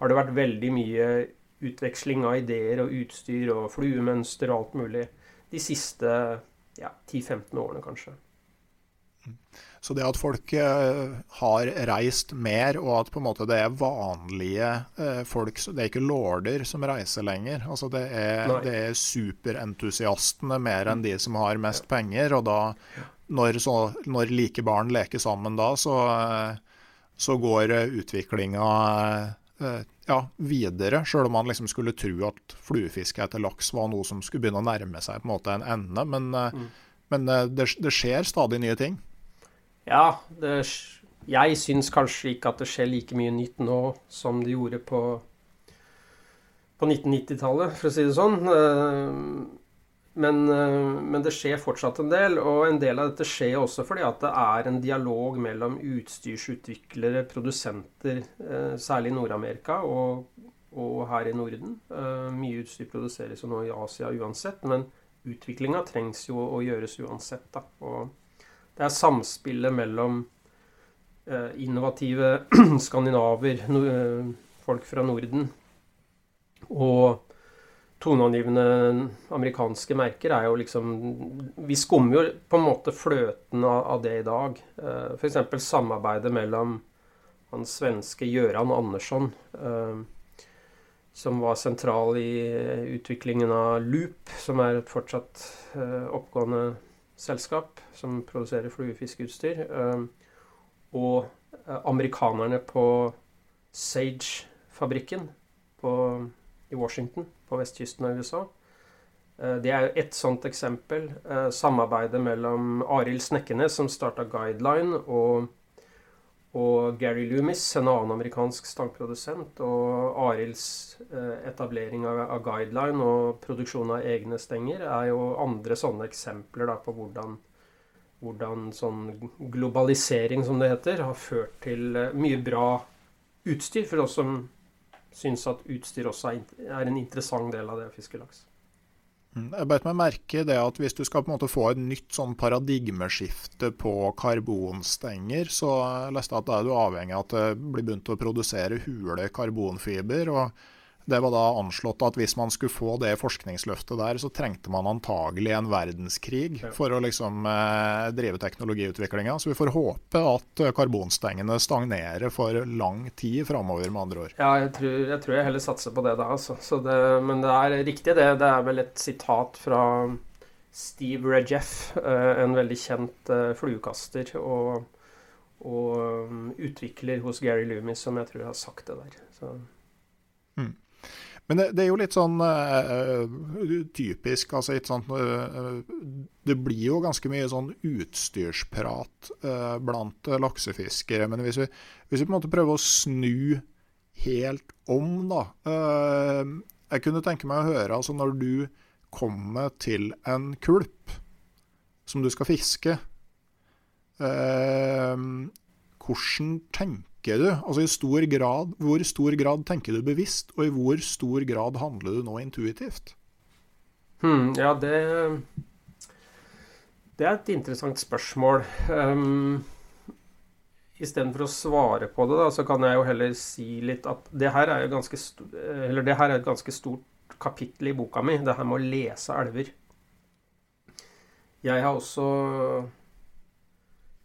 har det vært veldig mye utveksling av ideer og utstyr og fluemønster og alt mulig de siste ja, 10-15 årene, kanskje. Mm. Så det at folk eh, har reist mer, og at på en måte det er vanlige eh, folk Det er ikke lorder som reiser lenger. Altså det er, det er superentusiastene mer enn de som har mest penger. Og da, når, så, når like barn leker sammen da, så, så går utviklinga eh, ja, videre, sjøl om man liksom skulle tro at fluefiske etter laks var noe som skulle begynne å nærme seg på en måte en ende. Men, mm. men det, det skjer stadig nye ting. Ja, det, jeg syns kanskje ikke at det skjer like mye nytt nå som det gjorde på, på 1990-tallet, for å si det sånn. Eh, men, eh, men, det skjer fortsatt en del, og en del av dette skjer også fordi at det er en dialog mellom utstyrsutviklere, produsenter, eh, særlig i Nord-Amerika og, og, her i Norden. Mye utstyr produseres jo nå i Asia uansett, men utviklinga trengs jo å gjøres uansett. da, og det er samspillet mellom eh, innovative skandinaver, eh, folk fra Norden, og toneangivende amerikanske merker er jo liksom Vi skummer jo på en måte fløten av, det i dag. Eh, F.eks. samarbeidet mellom han svenske Gøran Andersson, som var sentral i utviklingen av Loop, som er et fortsatt oppgående selskap som produserer fluefiskeutstyr. Og eh, amerikanerne på Sage-fabrikken i Washington på vestkysten av USA. Eh, det er ett sånt eksempel. Eh, samarbeidet mellom Arild Snekkenes, som starta Guideline, og og Gary Loomis, en annen amerikansk stangprodusent, og Arilds eh, etablering av, Guideline og produksjon av egne stenger er jo andre sånne eksempler da, på hvordan hvordan sånn globalisering, som det heter, har ført til eh, mye bra utstyr for oss som syns at utstyr også er en interessant del av det å fiske laks. Mm, jeg beit meg merke det at hvis du skal på en måte få et nytt sånn paradigmeskifte på karbonstenger, så leste jeg at da er du avhengig av at det blir begynt å produsere hule karbonfiber. og det var da anslått at hvis man skulle få det forskningsløftet der, så trengte man antagelig en verdenskrig for å liksom eh, drive teknologiutviklinga. Så vi får håpe at karbonstengene stagnerer for lang tid framover, med andre ord. Ja, jeg tror, jeg tror, jeg heller satser på det da, altså. Det, men det er riktig, det. Det er vel et sitat fra Steve Rejeff, eh, en veldig kjent eh, fluekaster og, og um, utvikler hos Gary Loomis, som jeg tror har sagt det der. Så. Mm. Men det, det, er jo litt sånn uh, typisk. altså ikke sånt, uh, Det blir jo ganske mye sånn utstyrsprat uh, blant laksefiskere. Men hvis vi, hvis vi, på en måte prøver å snu helt om, da Jeg kunne tenke meg å høre altså når du kommer til en kulp som du skal fiske, hvordan tenker tenker du? Altså i stor grad, Hvor stor grad tenker du bevisst, og i hvor stor grad handler du nå intuitivt? Hmm, ja, det Det er et interessant spørsmål. Um, Istedenfor å svare på det, da, så kan jeg jo heller si litt at det her er, jo ganske eller det her er et ganske stort kapittel i boka mi, det her med å lese elver. Jeg har også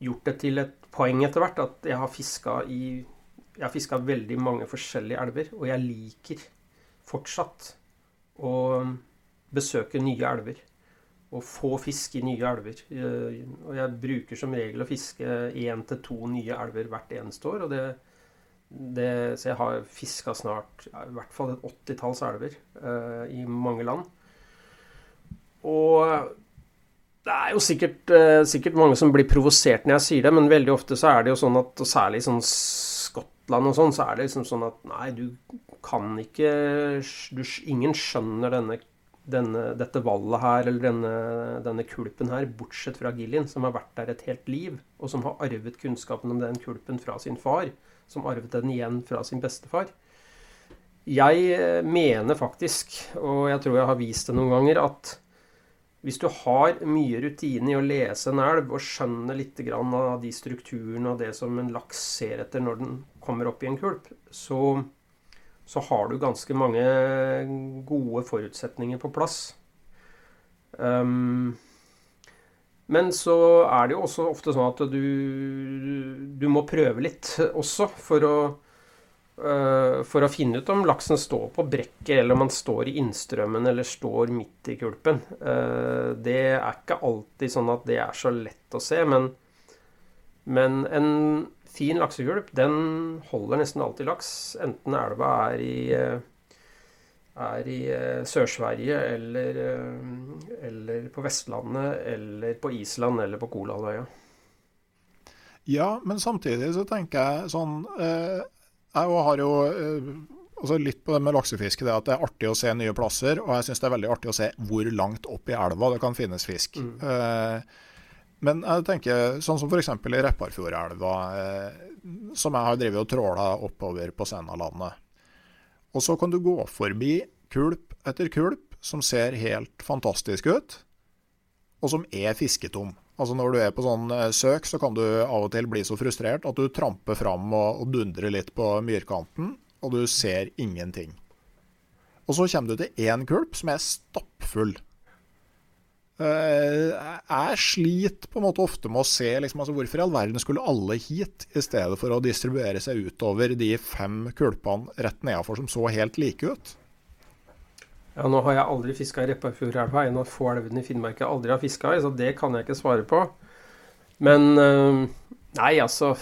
gjort det til et poeng etter hvert at jeg har fiska i Jeg har fiska veldig mange forskjellige elver, og jeg liker fortsatt å besøke nye elver. Og få fisk i nye elver. Eh, og jeg bruker som regel å fiske én til to nye elver hvert eneste år. og det det, så jeg har fiska snart i hvert fall et åttitalls elver uh, i mange land. Og det er jo sikkert, uh, sikkert, mange som blir provosert når jeg sier det, men veldig ofte så er det jo sånn at og særlig sånn Skottland og sånn, så er det liksom sånn at nei, du kan ikke du, Ingen skjønner denne, denne, dette vallet her eller denne, denne, kulpen her, bortsett fra Gillian, som har vært der et helt liv, og som har arvet kunnskapen om den kulpen fra sin far, som arvet den igjen fra sin bestefar. Jeg eh, mener faktisk, og jeg tror jeg har vist det noen ganger, at hvis du har mye rutine i å lese en elv og skjønner litt av de strukturene og det som en laks ser etter når den kommer opp i en kulp, så, så har du ganske mange gode forutsetninger på plass. Um, men så er det jo også ofte sånn at du, du må prøve litt også for å for å finne ut om laksen står på brekket, eller om han står i innstrømmen eller står midt i kulpen. Eh, det er ikke alltid sånn at det er så lett å se, men, men en fin laksekulp den holder nesten alltid laks, enten elva er i, eh, er i Sør-Sverige eller, eller, på Vestlandet eller på Island eller på Kolahalvøya. Ja, men samtidig så tenker jeg sånn eh jeg har jo eh, altså litt på det med laksefiske, det at det er artig å se nye plasser. Og jeg syns det er veldig artig å se hvor langt opp i elva det kan finnes fisk. Mm. Eh, men jeg tenker sånn som f.eks. i Repparfjordelva, eh, som jeg har drevet og tråla oppover på Sennalandet. Og så kan du gå forbi kulp etter kulp som ser helt fantastisk ut, og som er fisketom. Altså Når du er på sånn eh, søk, så kan du av og til bli så frustrert at du tramper fram og, og dundrer litt på myrkanten, og du ser ingenting. Og så kommer du til én kulp som er stappfull. Eh, jeg sliter på en måte ofte med å se liksom, altså, hvorfor i all verden skulle alle hit, i stedet for å distribuere seg utover de fem kulpene rett nedafor som så helt like ut. Ja, Nå har jeg aldri fiska i Repparfjordelva, en av få elvene i Finnmark jeg aldri har fiska i, så det kan jeg ikke svare på. Men øh, Nei, altså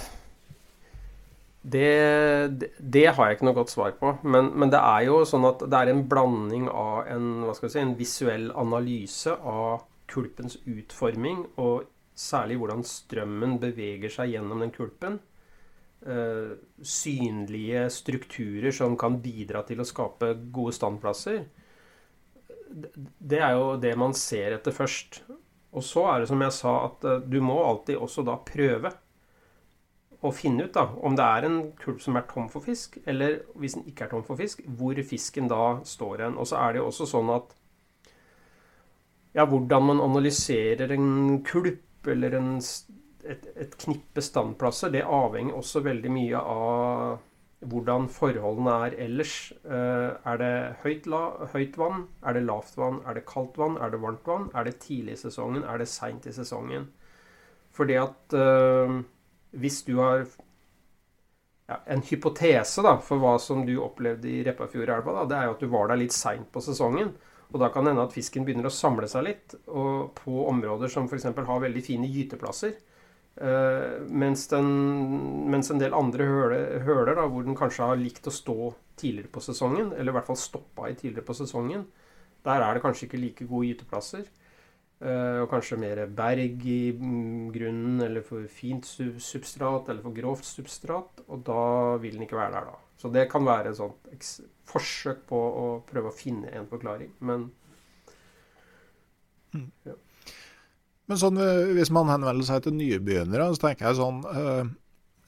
det, det, det, har jeg ikke noe godt svar på. Men, men, det er jo sånn at det er en blanding av en, si, en visuell analyse av kulpens utforming, og særlig hvordan strømmen beveger seg gjennom den kulpen. Uh, synlige strukturer som kan bidra til å skape gode standplasser det er jo det man ser etter først. Og så er det som jeg sa, at uh, du må alltid også da prøve å finne ut da, om det er en kulp som er tom for fisk, eller hvis den ikke er tom for fisk, hvor fisken da står hen. Og så er det jo også sånn at ja, hvordan man analyserer en kulp eller en, et, et knippe standplasser, det avhenger også veldig mye av hvordan forholdene er ellers. Eh, er det høyt, la, høyt, vann? Er det lavt vann? Er det kaldt vann? Er det varmt vann? Er det tidlig i sesongen? Er det seint i sesongen? Fordi at uh, hvis du har ja, en hypotese da, for hva som du opplevde i Repparfjordelva, det er jo at du var der litt seint på sesongen. Og da kan det hende at fisken begynner å samle seg litt og på områder som f.eks. har veldig fine gyteplasser. Uh, mens, den, mens, en del andre høler, høler da, hvor den kanskje har likt å stå tidligere på sesongen, eller i hvert fall stoppa i tidligere på sesongen, der er det kanskje ikke like gode gyteplasser. Uh, og kanskje mer berg i mm, grunnen, eller for fint substrat, eller for grovt substrat. Og da vil den ikke være der, da. Så det kan være et sånt forsøk på å prøve å finne en forklaring. Men mm. ja. Men sånn, eh, hvis man henvender seg til nybegynnere, så tenker jeg sånn uh,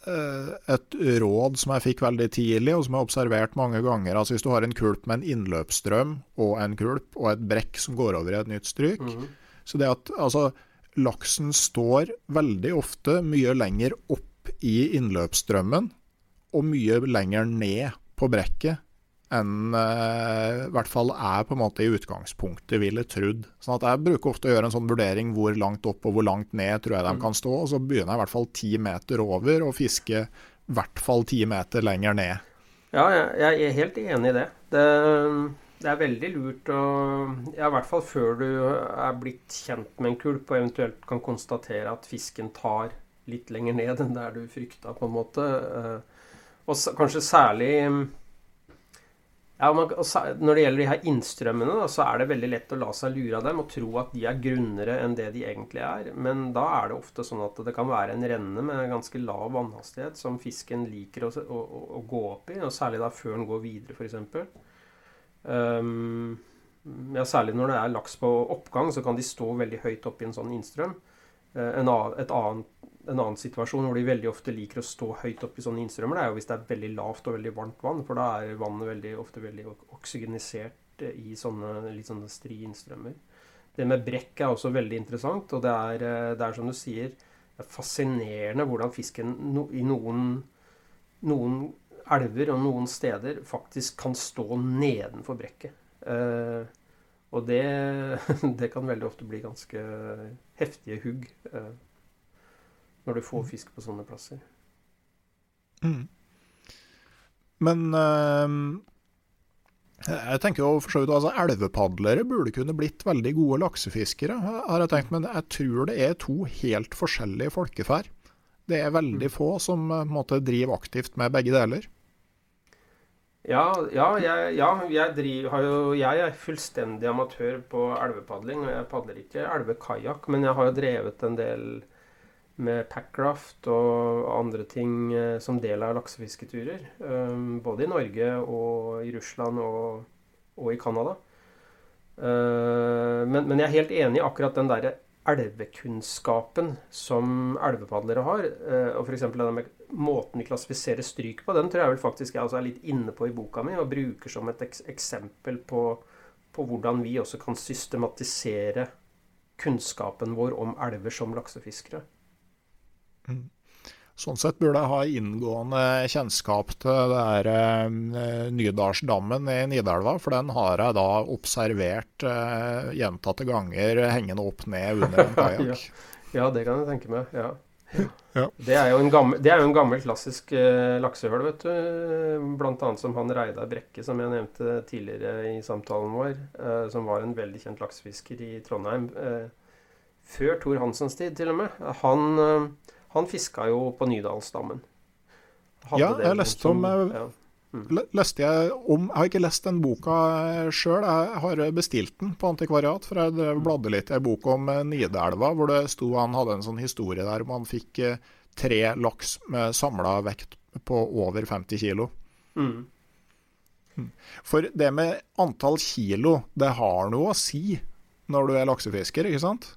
Et råd som jeg fikk veldig tidlig, og som jeg har observert mange ganger altså Hvis du har en kulp med en innløpsstrøm og en kulp og et brekk som går over i et nytt stryk mm -hmm. Så det at altså, laksen står veldig ofte mye lenger opp i innløpsstrømmen og mye lenger ned på brekket enn uh, i hvert fall jeg på en måte i utgangspunktet ville trodd. Sånn at Jeg bruker ofte å gjøre en sånn vurdering hvor langt opp og hvor langt ned tror jeg de mm. kan stå. og Så begynner jeg i hvert fall ti meter over og fiske i hvert fall ti meter lenger ned. Ja, jeg er helt enig i det. det. det. er veldig lurt å ja, I hvert fall før du er blitt kjent med en kulp og eventuelt kan konstatere at fisken tar litt lenger ned enn der du frykta, på en måte. Eh, og kanskje særlig ja, man, Når det gjelder de her innstrømmene, da, så er det veldig lett å la seg lure av dem og tro at de er grunnere enn det de egentlig er. Men da er det ofte sånn at det kan være en renne med ganske lav vannhastighet som fisken liker å, å, å gå opp i, og særlig da før den går videre, f.eks. Um, ja, særlig når det er laks på oppgang, så kan de stå veldig høyt oppe i en sånn innstrøm. Uh, en, et annet en annen situasjon hvor de veldig ofte liker å stå høyt oppe i sånne innstrømmer, det er jo hvis det er veldig lavt og veldig varmt vann. For da er vannet veldig, ofte veldig oksygenisert i sånne litt sånne stri innstrømmer. Det med brekk er også veldig interessant, og det er, eh, det er som du sier, er fascinerende hvordan fisken no, i noen, noen elver og noen steder faktisk kan stå nedenfor brekket. Eh, og det, det, kan veldig ofte bli ganske heftige hugg. Eh, når du får mm. fisk på sånne plasser. Mm. Men eh, jeg tenker jo for så vidt altså Elvepadlere burde kunne blitt veldig gode laksefiskere, har jeg tenkt. Men jeg tror det er to helt forskjellige folkeferd. Det er veldig mm. få som på en måte driver aktivt med begge deler. Ja, ja, jeg, ja jeg, driver, jo, jeg, er fullstendig amatør på elvepadling. Og jeg padler ikke elvekajakk, men jeg har jo drevet en del med packraft og andre ting eh, som del av laksefisketurer. Eh, både i Norge og i Russland og, og i Canada. Eh, men, men, jeg er helt enig i akkurat den derre elvekunnskapen som elvepadlere har. Og f.eks. det med måten vi klassifiserer stryk på, den tror jeg vel faktisk jeg også er litt inne på i boka mi, og bruker som et eksempel på, på hvordan vi også kan systematisere kunnskapen vår om elver som laksefiskere. Mm. Sånn sett burde jeg ha inngående kjennskap til det her eh, Nydalsdammen i Nidelva, for den har jeg da observert eh, gjentatte ganger hengende opp ned under en kajakk. ja. ja, det kan jeg tenke meg. ja. Ja. Det, er jo en gammel, det er jo en gammel klassisk uh, laksehull, vet du. Blant annet som han Reidar Brekke, som jeg nevnte tidligere i samtalen vår. Uh, som var en veldig kjent laksefisker i Trondheim. Uh, før Thor Hansens tid, til og med. Han uh, han fiska jo på Nydalsdammen. ja, jeg leste om ja. Leste jeg om Jeg har ikke lest den boka sjøl, jeg har bestilt den på antikvariat. For jeg bladde litt i ei bok om eh, Nidelva, hvor det sto han hadde en sånn historie der om han fikk eh, tre laks med samla vekt på over 50 kilo. Mm. mm. For det med antall kilo, det har noe å si når du er laksefisker, ikke sant?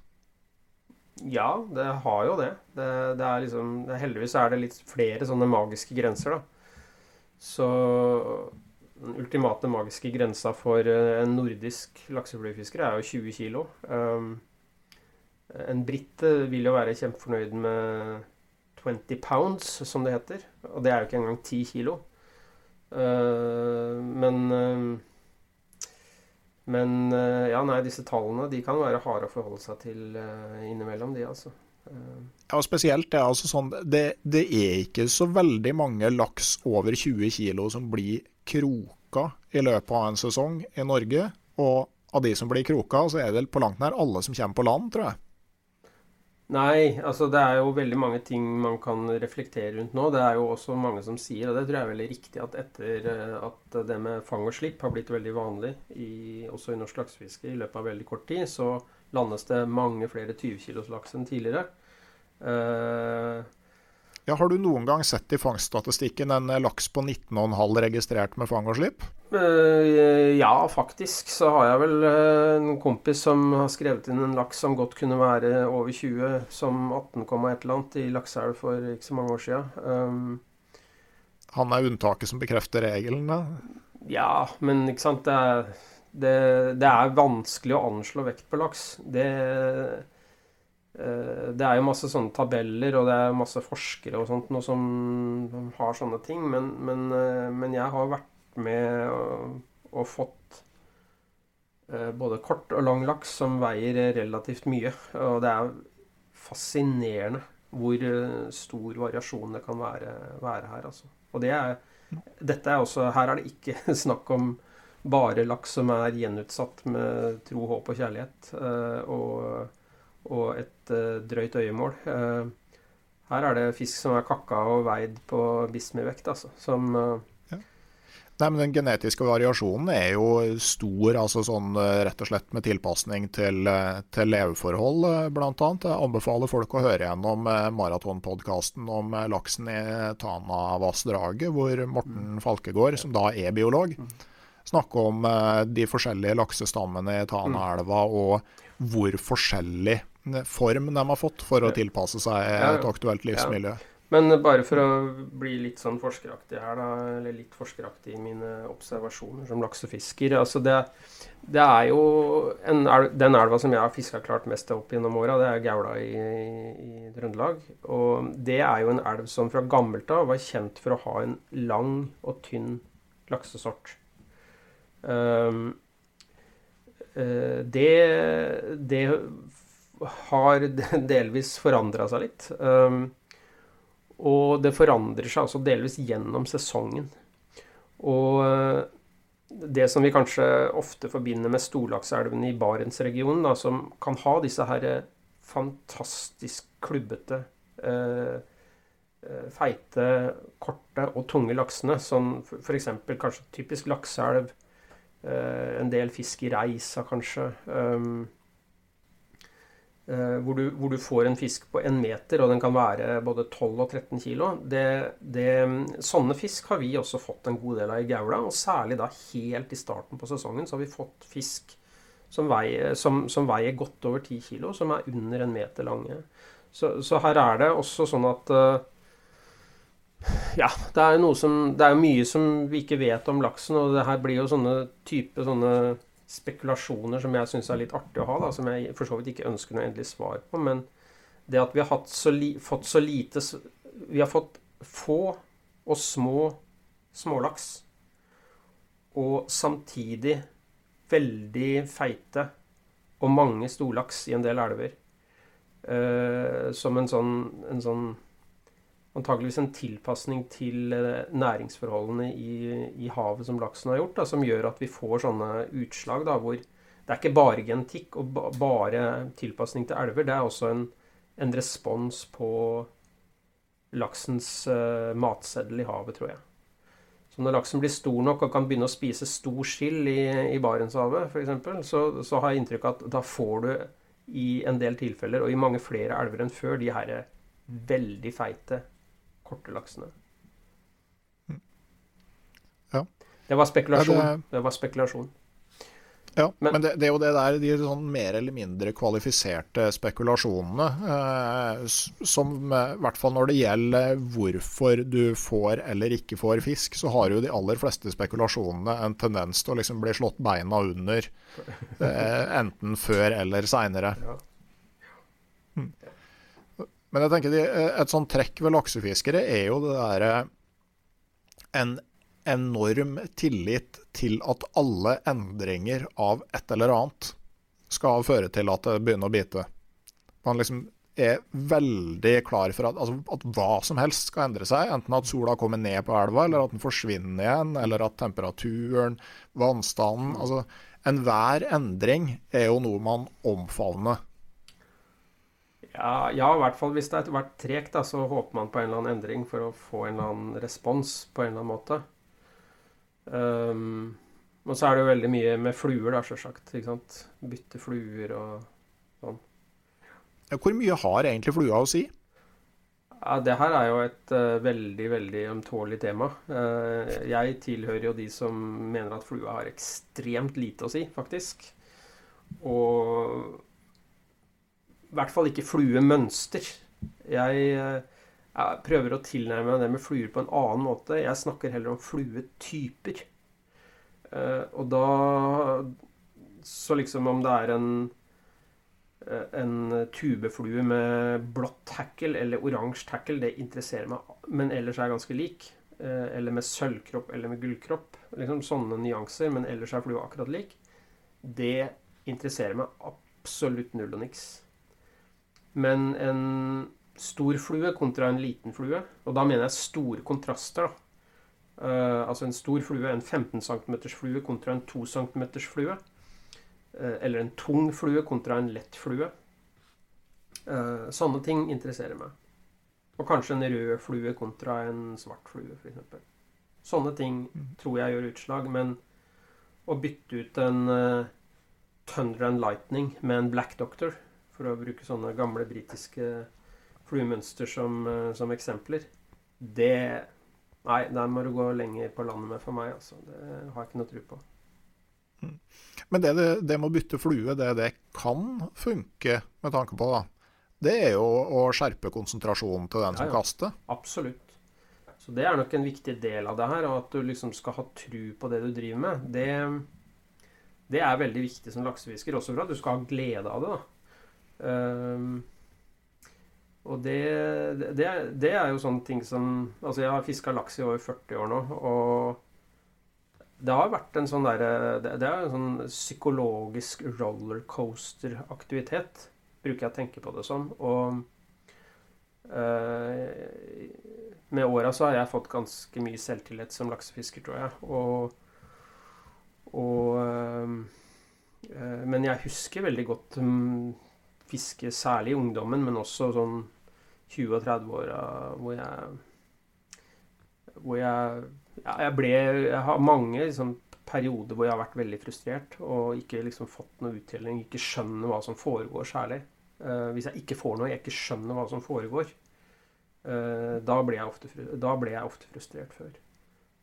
Ja, det har jo det. det, det er liksom, heldigvis er det litt flere sånne magiske grenser, da. Så den ultimate magiske grensa for eh, en nordisk laksefluefisker er jo 20 kg. Um, en brite vil jo være kjempefornøyd med 20 pounds, som det heter. Og det er jo ikke engang 10 kg. Uh, men uh, men uh, ja, nei, disse tallene de kan være harde å forholde seg til innimellom, de, altså. Ja, spesielt det, altså sånn, det, det, er ikke så veldig mange laks over 20 kg som blir kroka i løpet av en sesong i Norge. Og av de som blir kroka, så er det på langt nær alle som kommer på land, tror jeg. Nei, altså det er jo veldig mange ting man kan reflektere rundt nå. Det er jo også mange som sier, og det tror jeg er veldig riktig, at etter eh, at det med fang og slipp har blitt veldig vanlig i, også i norsk laksefiske i løpet av veldig kort tid, så landes det mange flere 20 kilos laks enn tidligere. Uh, ja, har du noen gang sett i fangststatistikken en laks på 19,5 registrert med fang og slipp? Uh, ja, faktisk så har jeg vel uh, en kompis som har skrevet inn en laks som godt kunne være over 20, som 18,1 eller annet i lakseelv for ikke så mange år. Um, Han er unntaket som bekrefter regelen? Ja, men ikke sant det er, det, det er vanskelig å anslå vekt på laks. Det Eh, det er jo masse sånne tabeller, og det er masse forskere og sånt noe som har sånne ting. Men, men, eh, men jeg har vært med og, og fått eh, både kort og lang laks som veier relativt mye. Og det er fascinerende hvor stor variasjon det kan være, være her. Altså. Og det er, dette er også, her er det ikke snakk om bare laks som er gjenutsatt med tro, håp og kjærlighet. og og et uh, drøyt øyemål. Uh, her er det fisk som er kakka og veid på bismivekt, altså. Som ja. Nei, men Den genetiske variasjonen er jo stor, altså sånn rett og slett med tilpasning til, til leveforhold, bl.a. Jeg anbefaler folk å høre gjennom maratonpodkasten om laksen i Tanavassdraget, hvor Morten mm. Falkegård, som da er biolog, mm. Snakker om de forskjellige laksestammene i Tanaelva og hvor forskjellig form de har fått for å tilpasse seg et aktuelt livsmiljø. Men bare for å bli litt sånn forskeraktig her, da, eller litt forskeraktig i mine observasjoner som laksefisker altså det, det er jo elv, Den elva som jeg har fiska klart mest opp gjennom åra, det er Gaula i, i, Trøndelag. Og det er jo en elv som fra gammelt av var kjent for å ha en lang og tynn laksesort. Um, uh, det, det har delvis forandra seg litt. Um, og det forandrer seg også delvis gjennom sesongen. Og det som vi kanskje ofte forbinder med storlakselvene i Barentsregionen, da, som kan ha disse her eh, fantastisk klubbete, feite, korte og tunge laksene, som f.eks. kanskje typisk lakseelv, en del fisk i Reisa kanskje. Um, Uh, hvor, du, hvor, du, får en fisk på en meter, og den kan være både 12 og 13 kilo. Det, det, sånne fisk har vi også fått en god del av i Gaula. Og særlig da helt i starten på sesongen så har vi fått fisk som veier, som, som veier godt over 10 kilo, som er under en meter lange. Så, så her er det også sånn at uh, Ja, det er, som, det er mye som vi ikke vet om laksen, og det her blir jo sånne type sånne spekulasjoner som jeg syns er litt artig å ha, da, som jeg for så vidt ikke ønsker noe endelig svar på. Men det at vi har så fått så lite Vi har fått få og små smålaks. Og samtidig veldig feite og mange storlaks i en del elver. Uh, som en sånn, en sånn antageligvis en tilpasning til eh, næringsforholdene i, i, havet som laksen har gjort, da, som gjør at vi får sånne utslag da, hvor det er ikke bare genetikk og bare tilpasning til elver. Det er også en, en respons på laksens uh, matseddel i havet, tror jeg. Så når laksen blir stor nok og kan begynne å spise stor sild i, i Barentshavet f.eks., så, så har jeg inntrykk av at da får du i en del tilfeller, og i mange flere elver enn før, de her veldig feite korte laksene. Ja. Det var spekulasjon. Ja, det... det... var spekulasjon. Ja, men, men det, det, er jo det der, de sånn mer eller mindre kvalifiserte spekulasjonene, eh, som eh, i hvert fall når det gjelder hvorfor du får eller ikke får fisk, så har jo de aller fleste spekulasjonene en tendens til å liksom bli slått beina under, eh, enten før eller seinere. Hm. Men jeg tenker de, eh, et sånt trekk ved laksefiskere er jo det derre en enorm tillit til at alle endringer av et eller annet skal føre til at det begynner å bite. Man liksom er veldig klar for at, altså, at, hva som helst skal endre seg. Enten at sola kommer ned på elva, eller at den forsvinner igjen, eller at temperaturen, vannstanden altså Enhver endring er jo noe man omfavner. Ja, ja, i hvert fall hvis det har vært tregt, så håper man på en eller annen endring for å få en eller annen respons på en eller annen måte. Um, og så er det jo veldig mye med fluer, da, sjølsagt. Bytte fluer og sånn. Ja, hvor mye har egentlig flua å si? Ja, Det her er jo et uh, veldig veldig ømtålig tema. Uh, jeg tilhører jo de som mener at flua har ekstremt lite å si, faktisk. Og i hvert fall ikke fluemønster. Jeg uh, jeg prøver å tilnærme meg det med fluer på en annen måte. Jeg snakker heller om fluetyper. Uh, og da Så liksom om det er en uh, en tubeflue med blått tackle eller oransje tackle, det interesserer meg. Men ellers er jeg ganske lik. Eller med sølvkropp eller med gullkropp. Liksom sånne nyanser. Men ellers er flua akkurat lik. Det interesserer meg absolutt null og niks. Men en stor flue kontra en liten flue. Og da mener jeg store kontraster. da. Uh, altså en stor flue, en 15 cm flue kontra en 2 cm flue. Uh, eller en tung flue kontra en lett flue. Uh, sånne ting interesserer meg. Og kanskje en rød flue kontra en svart flue, f.eks. Sånne ting mm. tror jeg gjør utslag. Men å bytte ut en Thunder and Lightning med en Black Doctor, for å bruke sånne gamle britiske fluemønster som, eh, som, eksempler, det Nei, der må du gå lenger på landet med for meg. Altså. Det har jeg ikke noe tro på. Mm. Men det, det, med å bytte flue, det det kan funke med tanke på, da, det er jo å skjerpe konsentrasjonen til den som ja, ja. kaster. Absolutt. Så det er nok en viktig del av det her. Og at du liksom skal ha tru på det du driver med. Det, det er veldig viktig som laksefisker, også for at du skal ha glede av det. da. Um, og det, det, det, er jo sånne ting som Altså, jeg har fiska laks i over 40 år nå, og det har vært en sånn derre det, er en sånn psykologisk rollercoaster-aktivitet, bruker jeg å tenke på det som. Og uh, med åra så har jeg fått ganske mye selvtillit som laksefisker, tror jeg. Og, og eh, Men jeg husker veldig godt um, fiske, særlig i ungdommen, men også sånn 20- og 30-åra hvor jeg Hvor jeg jeg ble Jeg har mange liksom, perioder hvor jeg har vært veldig frustrert og ikke liksom fått noe uttelling, ikke skjønner hva som foregår særlig. Uh, hvis jeg ikke får noe, jeg ikke skjønner hva som foregår, uh, da, ble ofte, da, ble jeg ofte, frustrert før.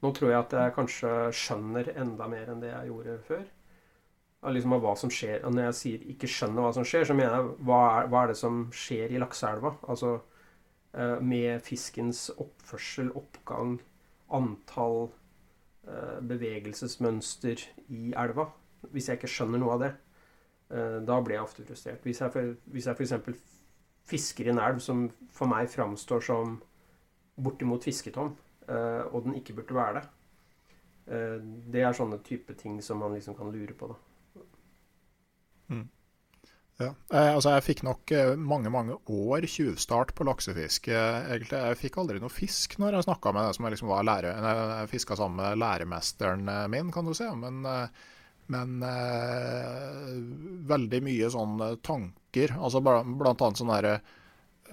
Nå tror jeg at jeg kanskje skjønner enda mer enn det jeg gjorde før. Av liksom hva som skjer. Og når jeg sier 'ikke skjønner hva som skjer', så mener jeg hva er, hva er det som skjer i lakseelva? Altså Eh, med fiskens oppførsel, oppgang, antall, eh, bevegelsesmønster i elva. Hvis jeg ikke skjønner noe av det, eh, da blir jeg ofte frustrert. Hvis jeg, hvis jeg f.eks. fisker i en elv som for meg framstår som bortimot fisketom, og den ikke burde være det, det er sånne type ting som man liksom kan lure på. da. Mm. Ja. Eh, altså jeg fikk nok eh, mange mange år tjuvstart på laksefiske. egentlig. Jeg fikk aldri noe fisk når jeg snakka med det som jeg liksom var lærer. Jeg fiska sammen med læremesteren eh, min, kan du si. Men, men eh, veldig mye sånne tanker. altså Blant annet sånn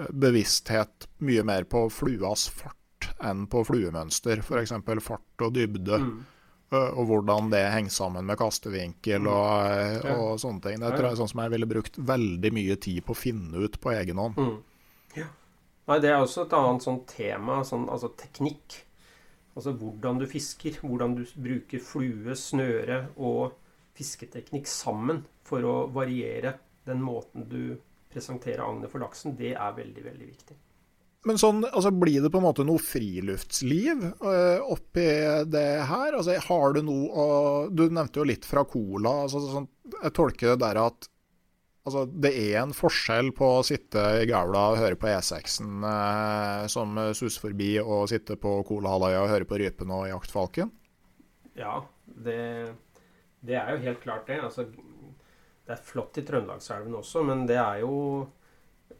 bevissthet mye mer på fluas fart enn på fluemønster. F.eks. fart og dybde. Mm og hvordan det henger sammen med kastevinkel og, mm. og sånne ting. Det tror jeg er sånn som jeg ville brukt veldig mye tid på å finne ut på egen hånd. Mm. Ja. Nei, det er også et annet sånn tema, sånn, altså teknikk. Altså hvordan du fisker, hvordan du bruker flue, snøre og fisketeknikk sammen for å variere den måten du presenterer agnet for laksen, det er veldig, veldig viktig. Men sånn, altså, blir det på en måte noe friluftsliv uh, oppi det her? Altså, har du noe å Du nevnte jo litt fra Cola. Altså, sånn, jeg tolker det der at altså, det er en forskjell på å sitte i gaula og høre på E6-en uh, eh, som suser forbi, og sitte på Colahalvøya og høre på rypen og jaktfalken? Ja, det, det, er jo helt klart det. Altså, det er flott i Trøndelagselven også, men det er jo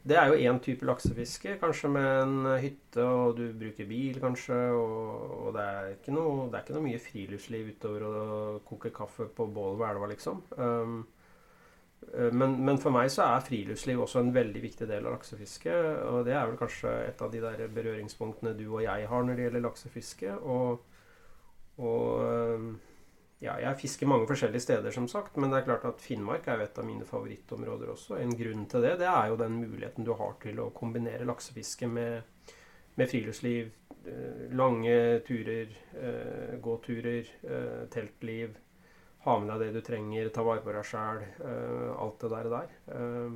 det er jo én type laksefiske, kanskje med en hytte, og du bruker bil, kanskje. Og, og det, er ikke noe, det er ikke noe mye friluftsliv utover å koke kaffe på bålet ved elva, liksom. Um, eh, men, men, for meg så er friluftsliv også en veldig viktig del av laksefisket. Og det er vel kanskje et av de der berøringspunktene du og jeg har når det gjelder laksefiske. Og, og um, ja, jeg fisker mange forskjellige steder, som sagt. Men det er klart at Finnmark er jo et av mine favorittområder også. En grunn til det det er jo den muligheten du har til å kombinere laksefiske med, med friluftsliv. Eh, lange turer, eh, gåturer, eh, teltliv. Ha med deg det du trenger, ta vare på deg sjæl. alt det der. der.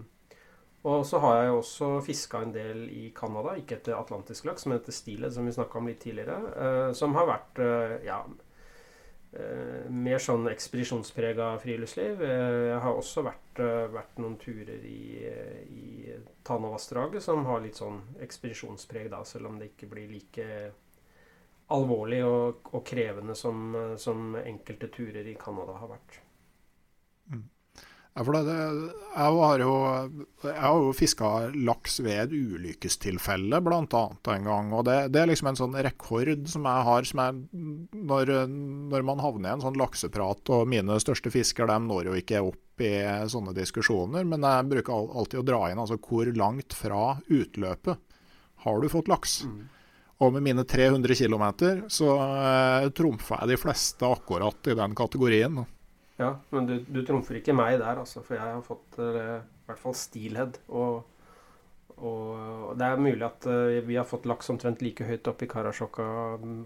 Og så har jeg også fiska en del i Canada, ikke etter atlantisk laks, men etter stilet, som vi snakka om litt tidligere. som har vært ja, mer sånn ekspedisjonsprega friluftsliv. Eh, jeg har også vært, eh, vært noen turer i, i Tanavassdraget som har litt sånn ekspedisjonspreg, da, selv om det ikke blir like alvorlig og, og krevende som, som, enkelte turer i Canada har vært. Ja, for det, jeg har jo, jeg har jo fiska laks ved et ulykkestilfelle, bl.a. en gang. og det, det, er liksom en sånn rekord som jeg har som jeg, når, når, man havner i en sånn lakseprat, og mine største fisker de når jo ikke opp i sånne diskusjoner, men jeg bruker alltid å dra inn altså hvor langt fra utløpet har du fått laks. Mm. Og med mine 300 km så eh, trumfer jeg de fleste akkurat i den kategorien. Ja, men du, du trumfer ikke meg der, altså. For jeg har fått uh, i hvert fall steelhead. Og, og, det er mulig at uh, vi har fått laks omtrent like høyt opp i Karasjokka,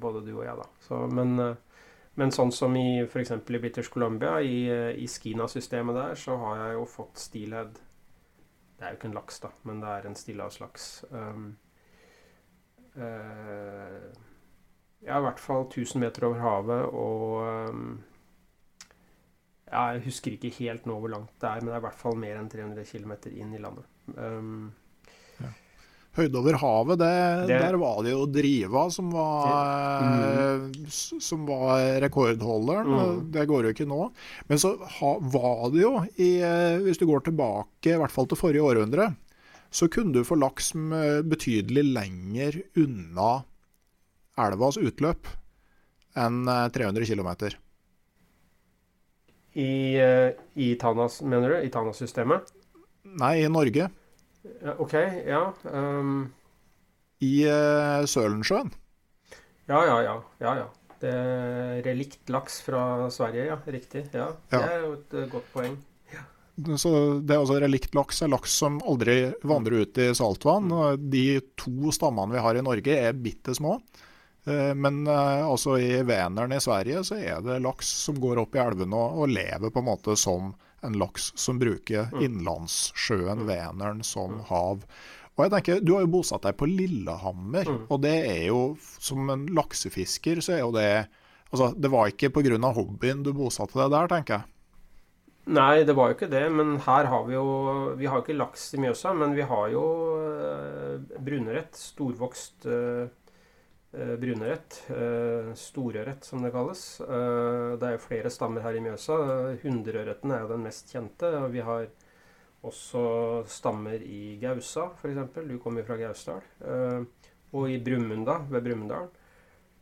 både du og jeg, da. Så, men, uh, men, sånn som i f.eks. i British Columbia, i, i Skina-systemet der, så har jeg jo fått steelhead. Det er jo ikke en laks, da, men det er en stillehavslaks. Um, ja, i hvert fall 1000 meter over havet og um, jeg husker ikke helt nå hvor langt det er, men det er i hvert fall mer enn 300 km inn i landet. Um, ja. Høyde over havet, det, det, der var det jo Driva som var, mm. som var rekordholderen. Mm. Det går jo ikke nå. Men så ha, var det jo, i, hvis du går tilbake i hvert fall til forrige århundre, så kunne du få laks betydelig lenger unna elvas utløp enn 300 km. I, uh, i Tanas, mener du? I Tanas-systemet? Nei, i Norge. Ja, OK, ja. Um... I uh, Sølensjøen. Ja, ja, ja. ja, ja. Det er relikt laks fra Sverige, ja. Riktig. Ja. Det er jo et uh, godt poeng. Så det er altså Relikt laks er laks som aldri vandrer ut i saltvann. Mm. De to stammene vi har i Norge er bitte små. Eh, men eh, altså i Vänern i Sverige så er det laks som går opp i elvene og, og, lever på en måte som en laks som bruker mm. innlandssjøen mm. Vänern som mm. hav. Og jeg tenker, Du har jo bosatt deg på Lillehammer, og det er jo som en laksefisker så er jo det altså Det var ikke pga. hobbyen du bosatte deg der, tenker jeg? Nei, det var jo ikke det. Men her har vi jo Vi har jo ikke laks i Mjøsa, men vi har jo uh, brunørret. Storvokst Eh, brunørret. Eh, storørret, som det kalles. Eh, det er jo flere stammer her i Mjøsa. Hundreørreten er jo den mest kjente. og Vi har også stammer i Gausa, f.eks. Du kommer jo fra Gausdal. Og i Brumunddal, ved Brumunddal.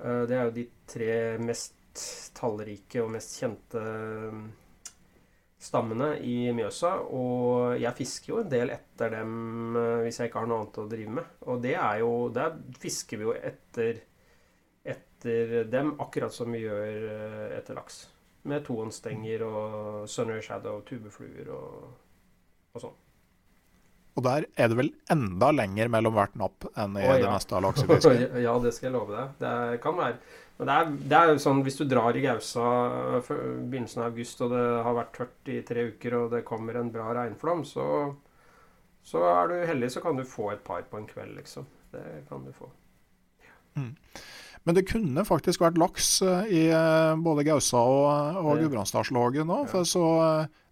Det er jo de tre mest tallrike og mest kjente stammene i Mjøsa. Og jeg fisker jo en del etter dem eh, hvis jeg ikke har noe annet å drive med. Og det er jo Der fisker vi jo etter, etter dem akkurat som vi gjør eh, etter laks. Med tohåndsstenger og Sunray Shadow, tubefluer og, og sånn. Og der er det vel enda lenger mellom hvert napp enn i oh, ja. det meste av laksefisket? ja, det skal jeg love deg. Det kan være. Men det er, det er, jo sånn hvis du drar i Gausa begynnelsen av august, og det har vært tørt i tre uker, og det kommer en bra regnflom, så, så er du heldig, så kan du få et par på en kveld, liksom. Det kan du få. Ja. Mm. Men det kunne faktisk vært laks eh, i eh, både Gausa og, og Gudbrandsdalslåget nå. For så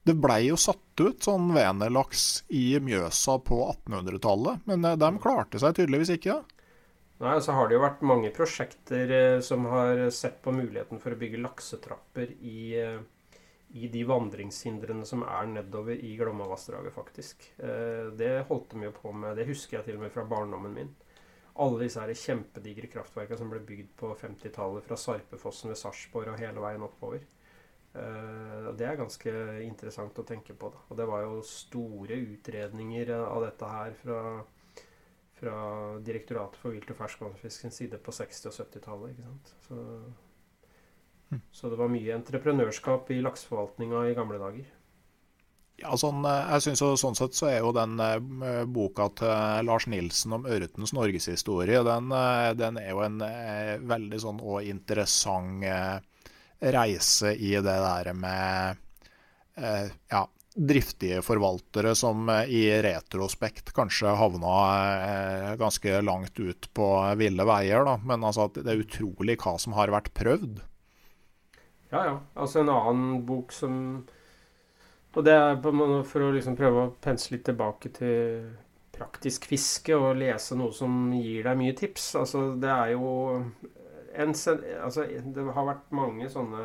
det blei jo satt ut sånn venelaks i Mjøsa på 1800-tallet, men de klarte seg tydeligvis ikke. Nei, så har det jo vært mange prosjekter som har sett på muligheten for å bygge laksetrapper i, i de vandringshindrene som er nedover i Glomma-vassdraget, faktisk. Det holdt de jo på med, det husker jeg til og med fra barndommen min alle disse her kjempedigre kraftverkene som ble bygd på 50-tallet fra Sarpefossen ved Sarpsborg og hele veien oppover. Det er ganske interessant å tenke på. Da. Og det var jo store utredninger av dette her fra, fra Direktoratet for vilt og Ferskvannfiskens side på 60- og 70-tallet. Så, mm. så det var mye entreprenørskap i lakseforvaltninga i gamle dager. Ja, sånn, eh, jeg synes jo, Sånn sett så er jo den uh, boka til Lars Nilsen om ørretens norgeshistorie den, uh, den er jo en veldig sånn og interessant reise i det der med ja, driftige forvaltere som i retrospekt kanskje havna ganske langt ut på ville veier. Da. Men altså det er utrolig hva som har vært prøvd. Ja, ja. Altså en annen bok som og det er for å liksom prøve å pense litt tilbake til praktisk fiske og lese noe som gir deg mye tips. Altså, det er jo en, altså, Det har vært mange sånne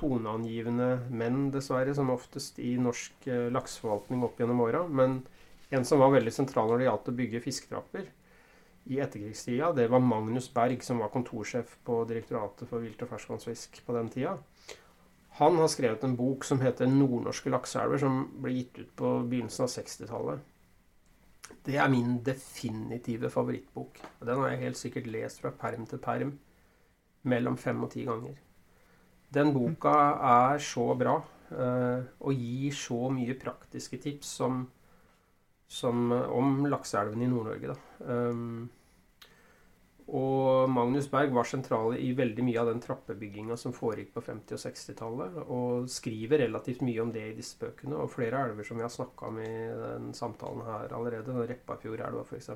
toneangivende menn, dessverre, som oftest i norsk eh, lakseforvaltning opp gjennom åra. Men en som var veldig sentral når det gjaldt å bygge fisketrapper i etterkrigstida, det var Magnus Berg, som var kontorsjef på Direktoratet for vilt og ferskvannsfisk på den tida. Han har skrevet en bok som heter 'Nordnorske lakseelver', som ble gitt ut på begynnelsen av 60-tallet. Det er min definitive favorittbok. Den har jeg helt sikkert lest fra perm til perm mellom fem og ti ganger. Den boka er så bra uh, og gir så mye praktiske tips som, som, om lakseelven i Nord-Norge. Um, og Magnus Berg var sentral i veldig mye av den trappebygginga som foregikk på 50- og 60-tallet, og skriver relativt mye om det i disse bøkene. Og flere elver som vi har snakka om i den samtalen her allerede, Repparfjordelva f.eks.,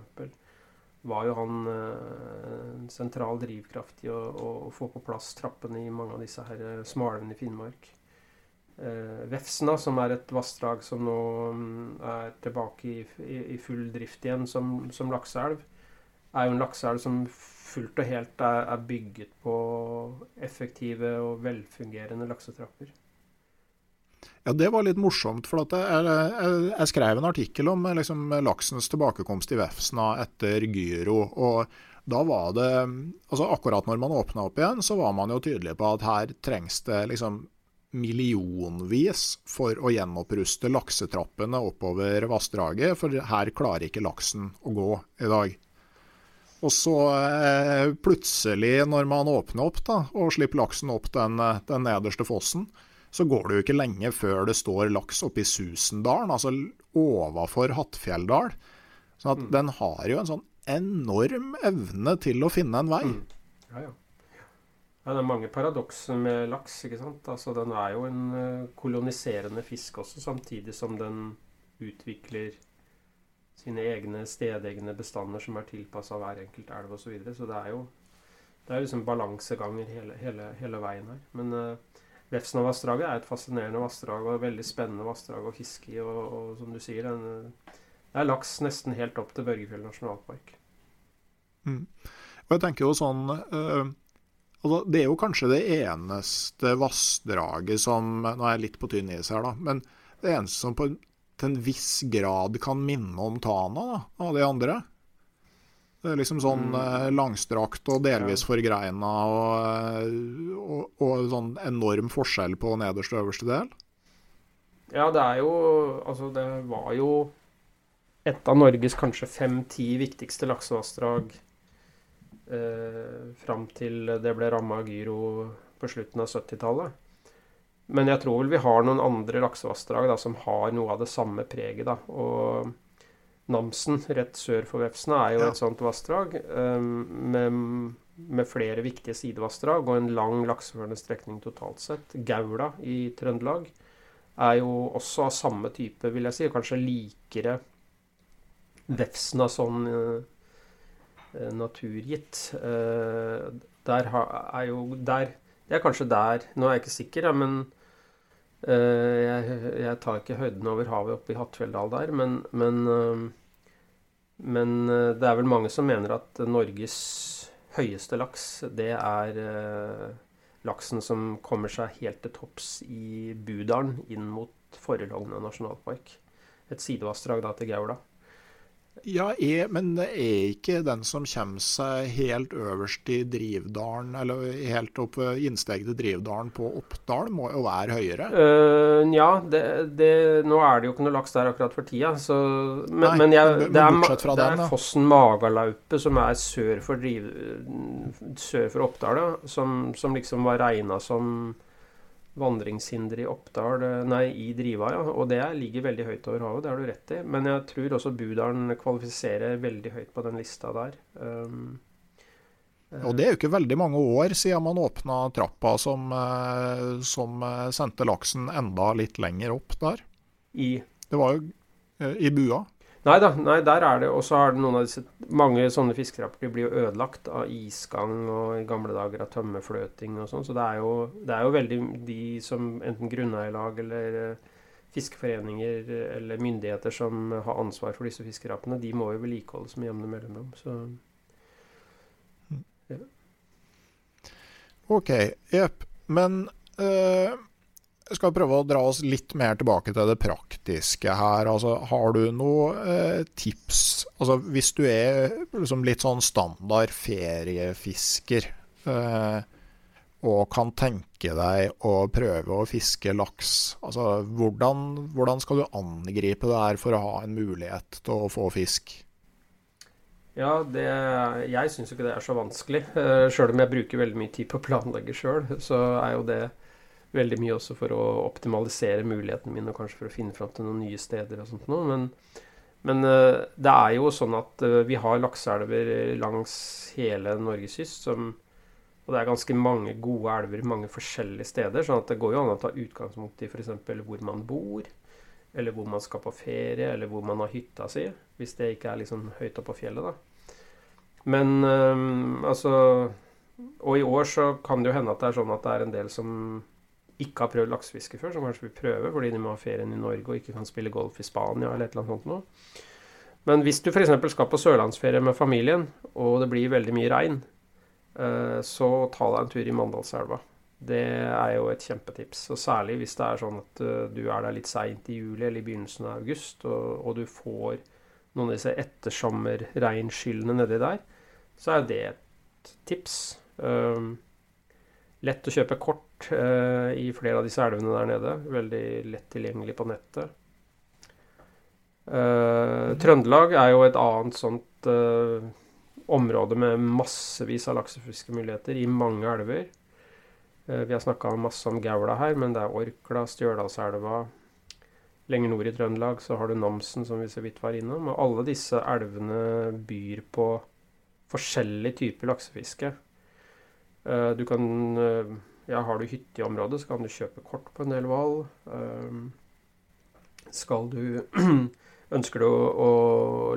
var jo han eh, en sentral drivkraft i å, å, få på plass trappene i mange av disse her eh, smalene i Finnmark. Eh, Vefsna, som er et vassdrag som nå mm, er tilbake i, i, i full drift igjen som, som lakseelv, er jo en lakseelv som fullt og helt er, er, bygget på effektive og velfungerende laksetrapper. Ja, Det var litt morsomt. for jeg, jeg, jeg, skrev en artikkel om liksom, laksens tilbakekomst i Vefsna etter Gyro. og da var det, altså Akkurat når man åpna opp igjen, så var man jo tydelig på at her trengs det liksom millionvis for å gjenoppruste laksetrappene oppover vassdraget, for her klarer ikke laksen å gå i dag. Og så eh, plutselig, når man åpner opp da, og slipper laksen opp den, eh, den, nederste fossen, så går det jo ikke lenge før det står laks oppe i Susendalen, altså overfor Hattfjelldal. Så at mm. den har jo en sånn enorm evne til å finne en vei. Mm. Ja, ja. Ja, det er mange paradokser med laks. ikke sant? Altså, Den er jo en eh, koloniserende fisk også, samtidig som den utvikler sine egne stedegne bestander som er tilpassa hver enkelt elv osv. Så, videre. så det er jo det er liksom balanseganger hele, hele, hele, veien her. Men uh, Vefsna-vassdraget er et fascinerende vassdrag og et veldig spennende vassdrag å fiske. Og, og som du sier, en, eh, det er laks nesten helt opp til Børgefjell nasjonalpark. Mm. Og jeg tenker jo sånn øh, altså Det er jo kanskje det eneste vassdraget som Nå er jeg litt på tynn is her, da. Men det eneste som på til en viss grad kan minne om Tana da, av de andre. Det er liksom sånn mm. Eh, langstrakt og delvis forgreina og, eh, og, og, sånn enorm forskjell på nederste og øverste del. Ja, det er jo Altså, det var jo et av Norges kanskje fem-ti viktigste laksevassdrag eh, fram til det ble ramma av Gyro på slutten av 70-tallet. Men jeg tror vel vi har noen andre laksevassdrag som har noe av det samme preget. da, og Namsen, rett sør for Vefsna, er jo Ja. et sånt vassdrag um, med, med flere viktige sidevassdrag og en lang lakseførende strekning totalt sett. Gaula i Trøndelag er jo også av samme type, vil jeg si, kanskje likere Vefsna sånn eh, naturgitt. Uh, der ha, er jo der Det er kanskje der Nå er jeg ikke sikker, men jeg, jeg tar ikke høyden over havet oppe i Hattfjelldal der, men, men, eh, men eh, det er vel mange som mener at Norges høyeste laks, det er eh, laksen som kommer seg helt til topps i Budalen inn mot Forelogna nasjonalpark. Et sidevassdrag da til Gaula. Ja, jeg, men er ikke den som kommer seg helt øverst i Drivdalen, eller helt opp til Drivdalen på Oppdal, må jo være høyere? Uh, ja, det, det, nå er det jo ikke noe laks der akkurat for tida, så Men, Nei, men jeg, men det er, det den, er fossen Magalaupe, som er sør for, driv, sør for Oppdal, som, som liksom var regna som vandringshinder i Oppdal eh, Nei, i Driva, ja. Og det ligger veldig høyt over havet, det har du rett i. Men jeg tror også Budalen kvalifiserer veldig høyt på den lista der. Um, Og det er jo ikke veldig mange år siden man åpna trappa som, eh, som eh, sendte laksen enda litt lenger opp der. I Det var jo eh, i bua. Nei da, nei, der er det Og så har noen av disse Mange sånne fisketrapper blir jo ødelagt av isgang og i gamle dager av tømmefløting og sånn. Så det er, jo, det er jo veldig de som enten grunneierlag eller eh, fiskeforeninger eller myndigheter som har ansvar for disse fiskerappene, de må jo vedlikeholdes med jevne mellomrom. Så OK, jepp. Men jeg skal prøve å dra oss litt mer tilbake til det praktiske her. Altså, har du noen eh, tips altså, Hvis du er liksom litt sånn standard feriefisker eh, og kan tenke deg å prøve å fiske laks, altså, hvordan, hvordan skal du angripe det her for å ha en mulighet til å få fisk? ja, det, jeg syns ikke det er så vanskelig. Uh, sjøl om jeg bruker veldig mye tid på å planlegge sjøl, så er jo det veldig mye også for å optimalisere mulighetene mine, og kanskje for å finne fram til noen nye steder og sånt noe. Men, men eh, det er jo sånn at eh, vi har lakseelver langs hele Norges kyst, som, og det er ganske mange gode elver mange forskjellige steder. sånn at det går jo an å ta utgangspunkt i f.eks. hvor man bor, eller hvor man skal på ferie, eller hvor man har hytta si. Hvis det ikke er liksom høyt oppe på fjellet, da. Men øhm, altså Og i år så kan det jo hende at det er sånn at det er en del som ikke har prøvd laksefiske før, som kanskje vil prøve fordi de må ha ferien i Norge og ikke kan spille golf i Spania eller et eller annet sånt noe. Men hvis du f.eks. skal på sørlandsferie med familien, og det blir veldig mye regn, eh, så ta deg en tur i Mandalselva. Det er jo et kjempetips. Og særlig hvis det er sånn at eh, du er der litt seint i juli eller i begynnelsen av august, og, og du får noen av disse ettersommerregnskyllene nedi der, så er det et tips. Um, lett å kjøpe kort eh, i flere av disse elvene der nede. Veldig lett tilgjengelig på nettet. Eh, Trøndelag er jo et annet sånt eh, område med massevis av laksefiskemuligheter i mange elver. Eh, vi har snakka masse om Gaula her, men det er Orkla, Stjørdalselva. Lenger nord i Trøndelag så har du Namsen, som vi så vidt var innom. Og alle disse elvene byr på forskjellig type laksefiske. Eh, Du kan eh, Ja, har du hytte i området, så kan du kjøpe kort på en del hval. Eh, Skal du Ønsker du å,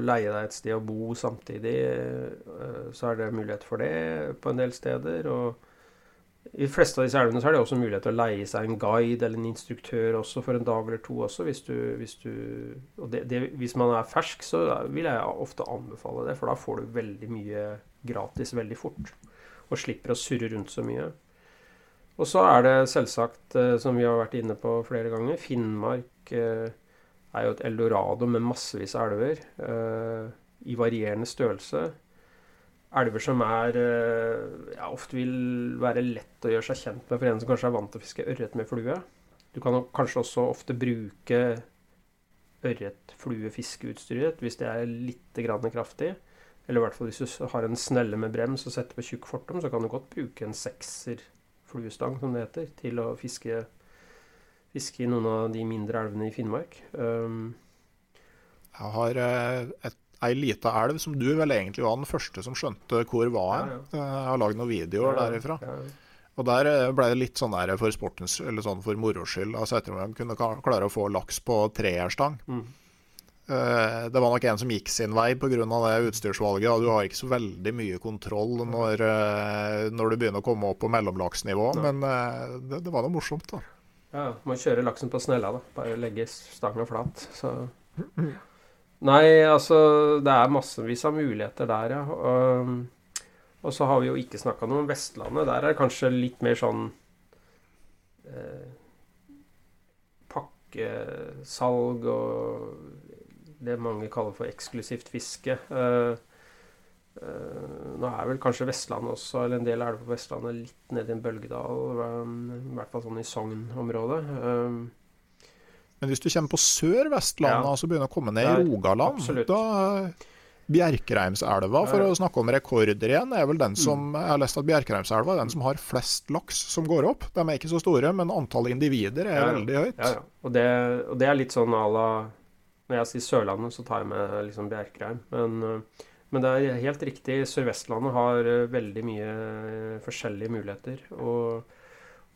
leie deg et sted å bo samtidig, eh, så er det mulighet for det på en del steder. Og i de fleste av disse elvene så er det også mulighet til å leie seg en guide eller en instruktør også for en dag eller to også, hvis du, hvis du det, det, hvis man er fersk, så vil jeg ofte anbefale det, for da får du veldig mye gratis veldig fort. Og slipper å surre rundt så mye. Og så er det selvsagt, eh, som vi har vært inne på flere ganger, Finnmark eh, er jo et eldorado med massevis av elver eh, i varierende størrelse. Elver som er ja, ofte vil være lett å gjøre seg kjent med for en som kanskje er vant til å fiske ørret med flue. Du kan kanskje også ofte bruke ørret-flue-fiskeutstyret hvis det er litt kraftig. Eller i hvert fall hvis du har en snelle med brems og setter på tjukk fortom, så kan du godt bruke en sekser fluestang, som det heter, til å fiske, fiske i noen av de mindre elvene i Finnmark. Um, Jeg har et, ei lita elv som du vel egentlig var den første som skjønte hvor var. Ja, ja. Jeg har lagd noen videoer derifra. Og der ble det litt sånn der for sportens, eller sånn for moro skyld. Altså etter at man kunne klare å få laks på treerstang. Mm. Eh, det var nok en som gikk sin vei pga. det utstyrsvalget. Og du har ikke så veldig mye kontroll når, eh, når du begynner å komme opp på mellomlaksnivå. Ja. Men eh, det, det, var noe morsomt, da. Ja, må kjøre laksen på snella, da. Bare legge stangen flat. Så Nei, altså Det er massevis av muligheter der, ja. Og, og så har vi jo ikke snakka noe om Vestlandet. Der er det kanskje litt mer sånn eh, pakkesalg og det mange kaller for eksklusivt fiske. Uh, uh, nå er vel kanskje Vestlandet også, eller en del elver på Vestlandet, litt nede i en bølgedal. Um, I hvert fall sånn i Sogn-området. Men hvis du kommer på Sør-Vestlandet, ja, altså begynner å komme ned i Rogaland absolutt. da Bjerkreimselva, for å snakke om rekorder igjen, er vel den mm. som Jeg har lest at Bjerkreimselva er den som har flest laks som går opp. De er ikke så store, men antallet individer er ja, veldig høyt. Ja, ja. Og, det, og, det, er litt sånn à la når jeg sier Sørlandet, så tar jeg med liksom Bjerkreim. Men, eh, men, det er helt riktig. Sør-Vestlandet har eh, veldig mye eh, forskjellige muligheter. Og,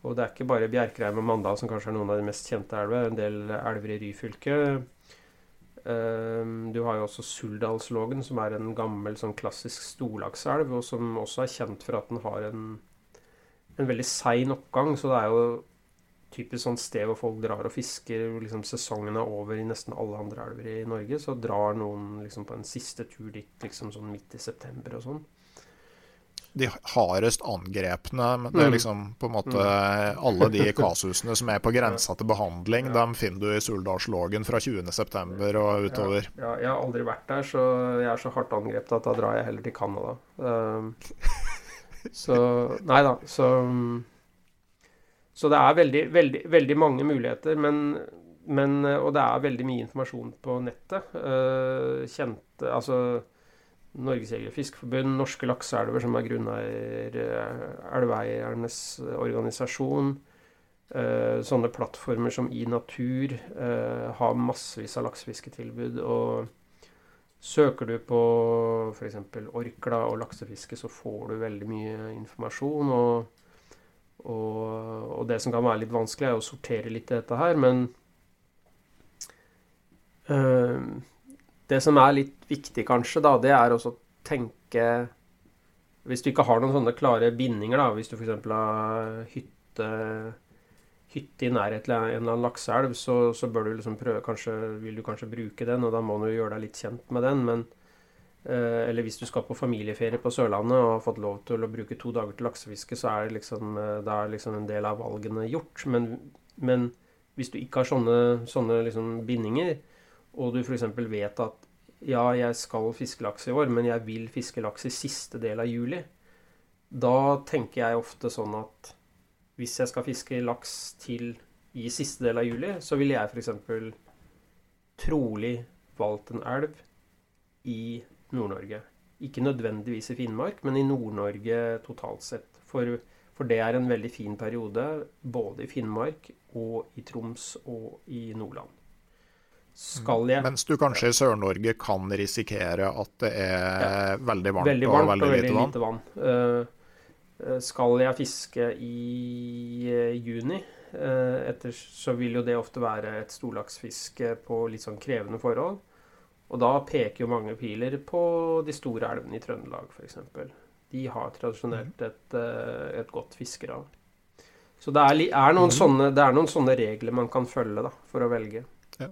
og, det er ikke bare Bjerkreim og Mandal som kanskje er noen av de mest kjente elver. En del elver i Ryfylke. Du har jo også Suldalslågen, som er en gammel, sånn klassisk storlakselv, og som også er kjent for at den har en, en veldig sein oppgang. Så det er jo typisk sånn sted hvor folk drar og fisker. liksom Sesongen er over i nesten alle andre elver i Norge. Så drar noen liksom på en siste tur dit liksom sånn midt i september og sånn. De hardest angrepne, men det er mm. liksom på en måte mm. alle de kasusene som er på grensa til behandling, ja. dem finner du i Suldalslågen fra 20.9. og utover. Ja, ja, jeg har aldri vært der, så jeg er så hardt angrepet at da drar jeg heller til Canada. Um, så Nei da, så så det er veldig, veldig, veldig mange muligheter. Men, men, og det er veldig mye informasjon på nettet. Uh, kjente Altså Norges Jeger- og Fiskerforbund, Norske Lakseelver, som er grunneier, eh, elveeiernes organisasjon. Uh, sånne plattformer som I Natur har massevis av laksefisketilbud. Og søker du på f.eks. Orkla og laksefiske, så får du veldig mye informasjon. og og, og, det som kan være litt vanskelig, er å sortere litt i dette her, men øh, Det som er litt viktig, kanskje, da, det er også å tenke Hvis du ikke har noen sånne klare bindinger, da, hvis du f.eks. har hytte, hytte i nærheten av en eller annen lakseelv, så, så, bør du liksom prøve, kanskje, vil du kanskje bruke den, og da må du gjøre deg litt kjent med den. men eller hvis du skal på familieferie på Sørlandet og har fått lov til å bruke to dager til laksefiske, så er det liksom, det er liksom en del av valgene gjort. Men, men hvis du ikke har sånne, sånne liksom bindinger, og du f.eks. vet at ja, jeg skal fiske laks i år, men jeg vil fiske laks i siste del av juli, da tenker jeg ofte sånn at hvis jeg skal fiske laks til i siste del av juli, så ville jeg f.eks. trolig valgt en elv i Nord-Norge. Ikke nødvendigvis i Finnmark, men i Nord-Norge totalt sett. For, for, det er en veldig fin periode både i Finnmark og i Troms og i Nordland. Skal jeg Mens du kanskje i Sør-Norge kan risikere at det er ja, veldig varmt, veldig varmt og veldig, og veldig lite vann? Uh, skal jeg fiske i uh, juni, etter, så vil jo det ofte være et storlaksfiske på litt sånn krevende forhold. Og da peker jo mange piler på de store elvene i Trøndelag, f.eks. De har tradisjonelt mm. et, eh, et godt fiskerav. Så det er, er, noen mm. sånne, det er, noen sånne, regler man kan følge da, for å velge. Ja.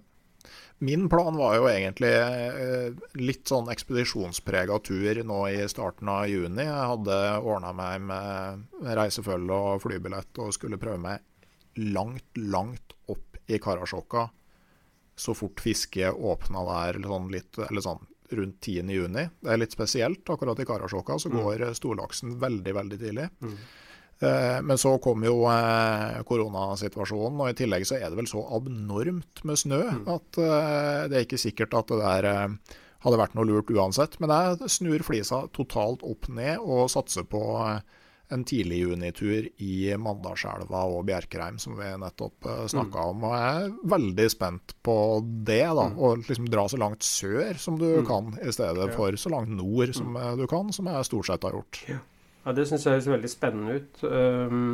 Min plan var jo egentlig eh, litt sånn ekspedisjonsprega tur nå i starten av juni. Jeg hadde ordna meg med reisefølge og flybillett og skulle prøve meg langt, langt opp i Karasjokka så fort fisket åpna der sånn litt, eller sånn rundt 10.6. Det er litt spesielt. Akkurat i Karasjokka så mm. går mm. storlaksen veldig, veldig tidlig. Mm. Eh, men så kom jo eh, koronasituasjonen, og i tillegg så er det vel så abnormt med snø mm. at eh, det er ikke sikkert at det der hadde vært noe lurt uansett. Men jeg snur flisa totalt opp ned og satser på en tidlig junitur i Mandalselva og Bjerkreim, som vi nettopp uh, snakka mm. om. Og jeg er veldig spent på det, da. Mm. Liksom dra så langt sør som du mm. kan, i stedet ja. for så langt nord som mm. du kan, som jeg stort sett har gjort. Ja, ja det syns jeg høres veldig spennende ut. Um,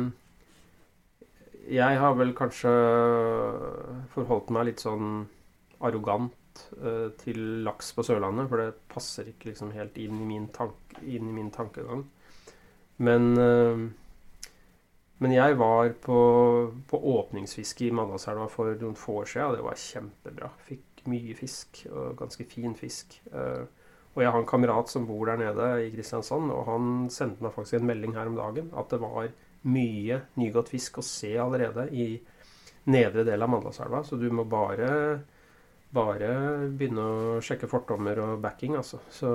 jeg har vel kanskje forholdt meg litt sånn arrogant uh, til laks på Sørlandet, for det passer ikke liksom helt inn i min, tank, inn i min tankegang. Men, uh, men jeg var på, på åpningsfiske i Mandalselva for noen få år siden, og det var kjempebra. Fikk mye fisk, og ganske fin fisk. Uh, og jeg har en kamerat som bor der nede i Kristiansand, og han sendte meg faktisk en melding her om dagen at det var mye nygått fisk å se allerede i nedre del av Mandalselva. Så du må bare, bare begynne å sjekke fortommer og backing, altså. Så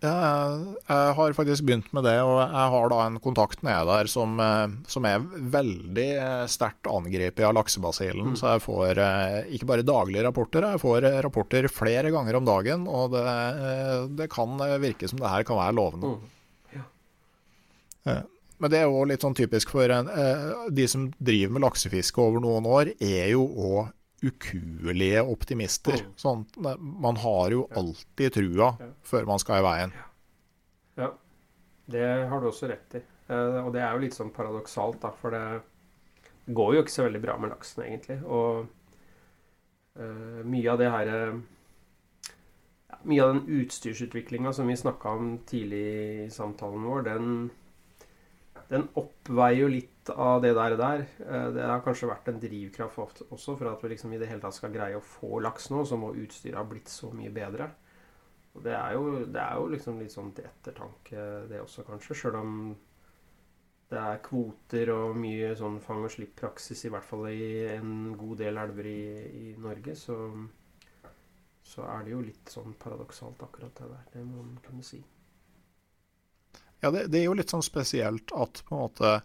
ja, jeg har faktisk begynt med det, og jeg har da en kontakt nede der som, eh, som er veldig eh, sterkt angrepet av laksebasillen. Mm. Så jeg får eh, ikke bare daglige rapporter, jeg får rapporter flere ganger om dagen. Og det, det kan virke som det her kan være lovende. Mm. Ja. Men det er jo litt sånn typisk for en, de som driver med laksefiske over noen år, er jo òg ukuelige optimister. Mm. Sånn, man har jo alltid trua før man skal i veien. Ja, det har du også rett i. Eh, og det er jo litt sånn paradoksalt, da, for det går jo ikke så veldig bra med laksen, egentlig. Og uh, mye av det her ja, Mye av den utstyrsutviklinga som vi snakka om tidlig i samtalen vår, den den oppveier jo litt av det der. der. Eh, det har kanskje vært en drivkraft også for at vi liksom i det hele tatt skal greie å få laks nå, så må utstyret ha blitt så mye bedre. Og det er jo, det er jo liksom litt sånn til ettertanke, det også, kanskje. Sjøl om det er kvoter og mye sånn fang og slipp-praksis, i hvert fall i en god del elver i, i Norge, så, så er det jo litt sånn paradoksalt, akkurat det der. Det må man kunne si. Ja, det, det, er jo litt sånn spesielt at på en måte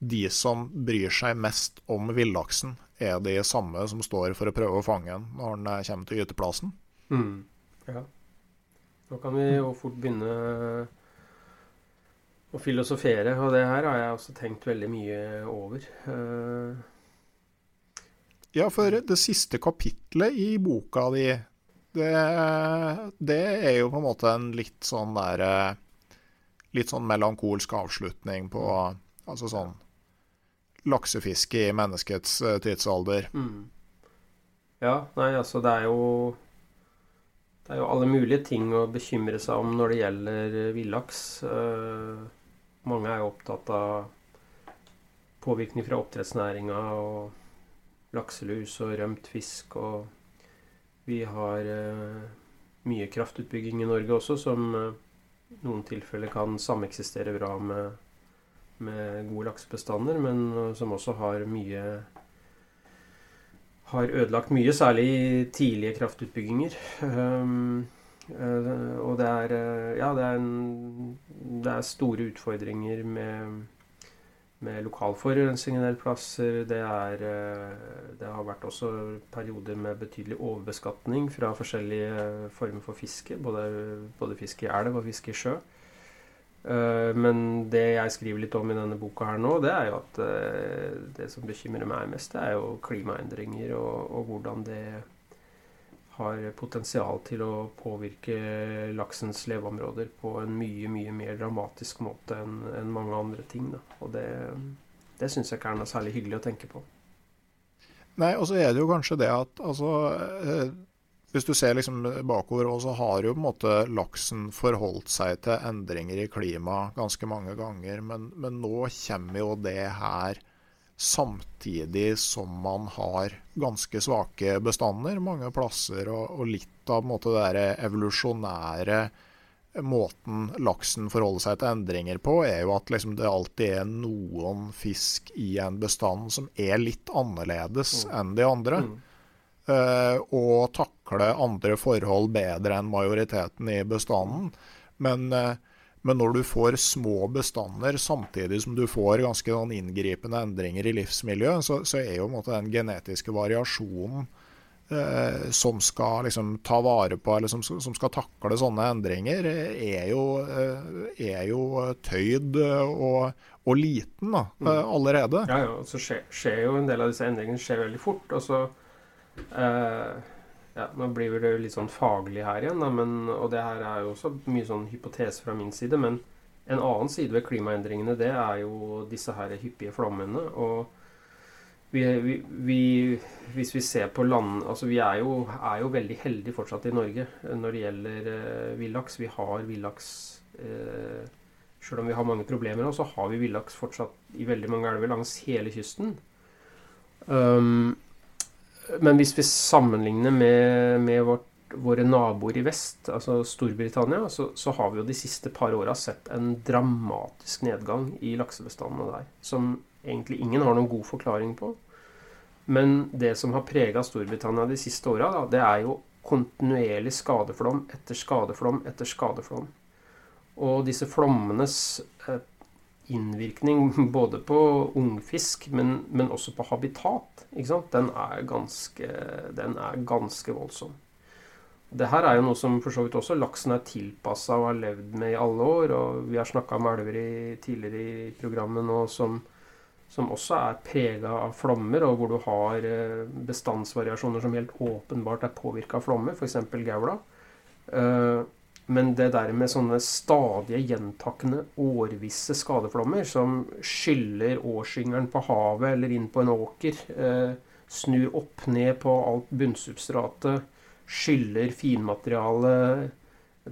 de som bryr seg mest om villaksen, er de samme som står for å prøve å fange den når den eh, kommer til gyteplassen. Mm. Ja. Nå kan vi jo fort begynne å filosofere, og det her har jeg også tenkt veldig mye over. Uh... Ja, for det siste kapitlet i boka di, det, det er jo på en måte en litt sånn derre uh litt sånn melankolsk avslutning på altså sånn laksefiske i menneskets uh, tidsalder. Mm. Ja, nei, altså det er jo Det er jo alle mulige ting å bekymre seg om når det gjelder eh, villaks. Uh, mange er jo opptatt av påvirkning fra oppdrettsnæringa og lakselus og rømt fisk og Vi har uh, mye kraftutbygging i Norge også som noen tilfeller kan sameksistere bra med, med gode laksebestander, men som også har mye har ødelagt mye, særlig i tidlige kraftutbygginger. Um, og det er, uh, ja, det er, en, det er store utfordringer med med lokal forurensning en del plasser. Det, er, eh, det, har vært også perioder med betydelig overbeskatning fra forskjellige former for fiske. Både, både fiske i elv og fiske i sjø. Eh, men det jeg skriver litt om i denne boka her nå, det er jo at eh, det som bekymrer meg mest, det er jo klimaendringer og, og hvordan det har potensial til å påvirke laksens leveområder på en mye, mye mer dramatisk måte enn en mange andre ting. Da. Og det, det syns jeg ikke er noe særlig hyggelig å tenke på. Nei, og så er det jo kanskje det at altså eh, Hvis du ser liksom bakover, så har jo på en måte laksen forholdt seg til endringer i klimaet ganske mange ganger. Men, men nå kommer jo det her samtidig som man har ganske svake bestander mange plasser. Og, og litt av måte, det evolusjonære måten laksen forholder seg til endringer på, er jo at liksom, det alltid er noen fisk i en bestand som er litt annerledes mm. enn de andre. Mm. Uh, og takle andre forhold bedre enn majoriteten i bestanden. Men uh, men når du får små bestander samtidig som du får ganske inngripende endringer i livsmiljøet, så, så er jo måte, den genetiske variasjonen eh, som skal liksom ta vare på, eller som, som, skal takle sånne endringer, er jo, eh, er jo tøyd og, og liten da, mm. allerede. Ja, ja. Så skjer, skjer, jo en del av disse endringene skjer veldig fort. og så eh, ja, Nå blir det litt sånn faglig her igjen, da, men, og det her er jo også mye sånn hypotese fra min side. Men en annen side ved klimaendringene, det er jo disse her hyppige flommene. og vi, vi, vi, hvis vi ser på land altså Vi er jo, er jo, veldig heldige fortsatt i Norge når det gjelder eh, villaks. Vi har villaks eh, Selv om vi har mange problemer nå, så har vi villaks fortsatt i veldig mange elver langs hele kysten. Um, men hvis vi sammenligner med, med vårt, våre naboer i vest, altså Storbritannia, så, så har vi jo de siste par åra sett en dramatisk nedgang i laksebestandene der. Som egentlig ingen har noen god forklaring på. Men det som har prega Storbritannia de siste åra, det er jo kontinuerlig skadeflom etter skadeflom etter skadeflom. Og disse flommenes eh, innvirkning både på ungfisk, men, men også på habitat, den er, ganske, den er ganske voldsom. Det her er jo noe som for så vidt også laksen er tilpassa og har levd med i alle år. og Vi har snakka om elver tidligere i programmet nå som, som også er prega av flommer, og hvor du har eh, bestandsvariasjoner som helt åpenbart er påvirka av flommer, f.eks. gaula. Uh, men det der med sånne stadige, gjentakende, årvisse skadeflommer som skyller årsyngelen på havet eller inn på en åker, eh, snur opp ned på alt bunnsubstratet, skyller finmaterialet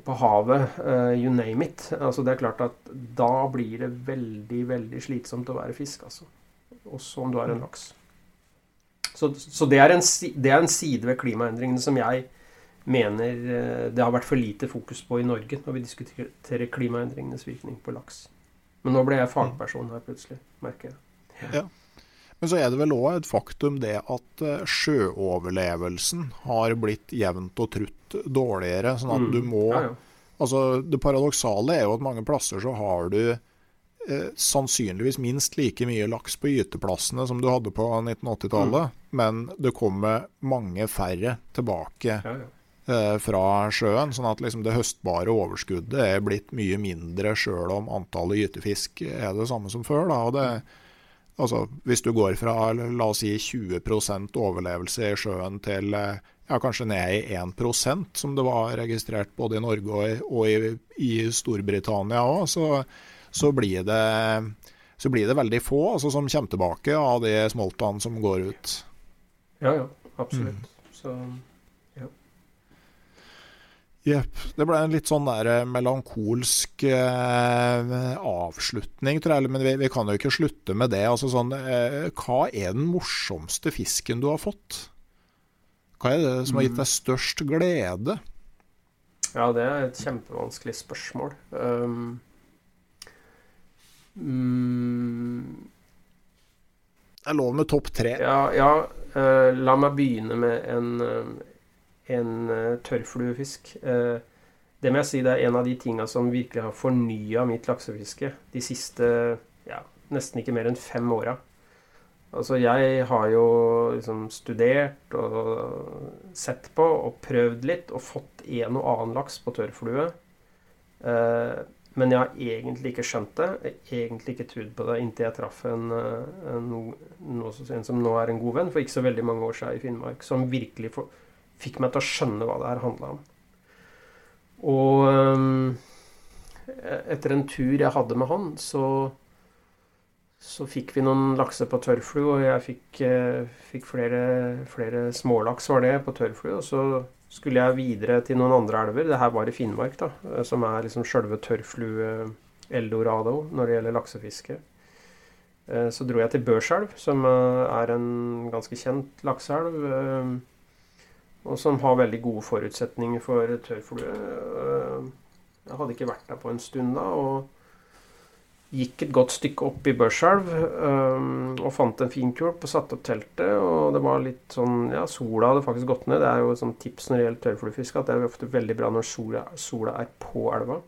på havet, eh, you name it. Altså Det er klart at da blir det veldig, veldig slitsomt å være fisk, altså. Også om du er en laks. Så, så det, er en, det, er en, side ved klimaendringene som jeg mener eh, det har vært for lite fokus på i Norge når vi diskuterer klimaendringenes virkning på laks. Men nå ble jeg fagperson her plutselig, merker jeg. Ja. ja. Men så er det vel òg et faktum det at eh, sjøoverlevelsen har blitt jevnt og trutt dårligere. Sånn at mm. du må ja, ja. Altså, det paradoksale er jo at mange plasser så har du eh, sannsynligvis minst like mye laks på gyteplassene som du hadde på 1980-tallet, mm. men det kommer mange færre tilbake ja, Eh, fra sjøen. Sånn at liksom det høstbare overskuddet er blitt mye mindre sjøl om antallet gytefisk er det samme som før. Da. Og det, altså, hvis du går fra la oss si 20% overlevelse i sjøen til ja, kanskje ned i 1 som det var registrert både i Norge og i, og i, i Storbritannia òg, så, så, blir det, så blir det veldig få altså, som kommer tilbake av de smoltene som går ut. Ja, ja, absolutt. Mm. Så Jepp. Det ble en litt sånn der eh, melankolsk eh, avslutning, tror jeg. Men vi, vi, kan jo ikke slutte med det. Altså sånn, eh, hva er den morsomste fisken du har fått? Hva er det som har gitt deg størst glede? Ja, det er et kjempevanskelig spørsmål. Um, um, det er lov med topp tre. Ja, ja uh, la meg begynne med en, en uh, tørrfluefisk. Uh, det må jeg si det er en av de tinga som virkelig har fornya mitt laksefiske de siste ja, nesten ikke mer enn fem åra. Altså, jeg har jo liksom studert og sett på og prøvd litt og fått en og annen laks på tørrflue. Uh, men jeg har egentlig ikke skjønt det. Jeg har egentlig ikke trodd på det inntil jeg traff en, en, en, som nå er en god venn for ikke så veldig mange år siden i Finnmark, som virkelig for, fikk meg til å skjønne hva det her handla om. Og um, etter en tur jeg hadde med han, så, så fikk vi noen lakser på tørrflu, og jeg fikk, uh, fikk flere, flere smålaks var det på tørrflu. Og så skulle jeg videre til noen andre elver. Det her var i Finnmark, da, som er liksom sjølve tørrflue-eldorado når det gjelder laksefiske. Så dro jeg til Børselv, som er en ganske kjent lakseelv og som har veldig gode forutsetninger for tørrflue. Eh, jeg hadde ikke vært der på en stund da, og gikk et godt stykke opp i Børselv um, og fant en fin kulp og satte opp teltet. Og det var litt sånn Ja, sola hadde faktisk gått ned. Det er jo et sånt tips når det gjelder tørrfluefiske, at det er ofte veldig bra når sola, sola, er på elva.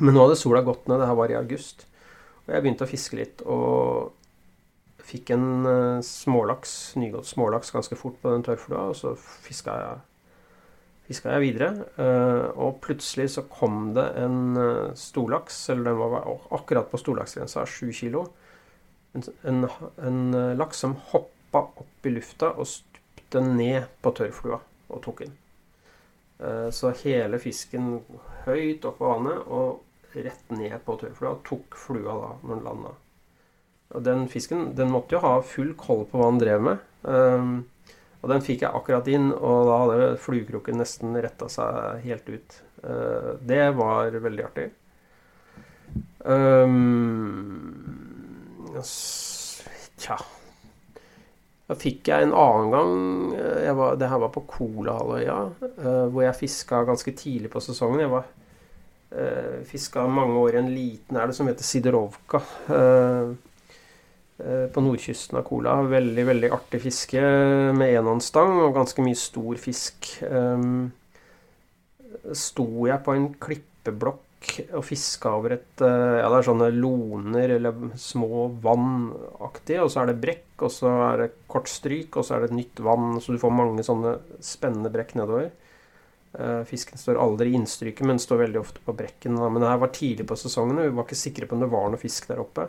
Men nå hadde sola gått ned. Det her var i august. Og jeg begynte å fiske litt og fikk en uh, smålaks, nygått smålaks ganske fort på den tørrflua, og så fiska jeg, fiska jeg videre. Uh, og plutselig så kom det en uh, storlaks, eller den var akkurat på storlaksgrensa, sju kilo. En, en, en laks som hoppa opp i lufta og stupte ned på tørrflua og tok den. Så hele fisken høyt opp på vannet og rett ned på tørrflua og tok flua da når den landa. Og den fisken den måtte jo ha full koll på hva den drev med. Um, og den fikk jeg akkurat inn, og da hadde fluekroken nesten retta seg helt ut. Uh, det var veldig artig. Um, tja Da fikk jeg en annen gang jeg var, Det her var på Kolahalvøya, uh, hvor jeg fiska ganske tidlig på sesongen. Jeg var uh, fiska mange år i en liten elv som heter Sidorovka. Uh, Eh, på nordkysten av Kola. Veldig veldig artig fiske med enhåndsstang og ganske mye stor fisk. Um, sto jeg på en klippeblokk og fiska over et eh, Ja, det er sånne loner eller små vannaktige, og så er det brekk, og så er det kort stryk, og så er det et nytt vann, så du får mange sånne spennende brekk nedover. Fisken står aldri i innstryket, men står veldig ofte på brekken. Men det her var tidlig på sesongen, og vi var ikke sikre på om det var noe fisk der oppe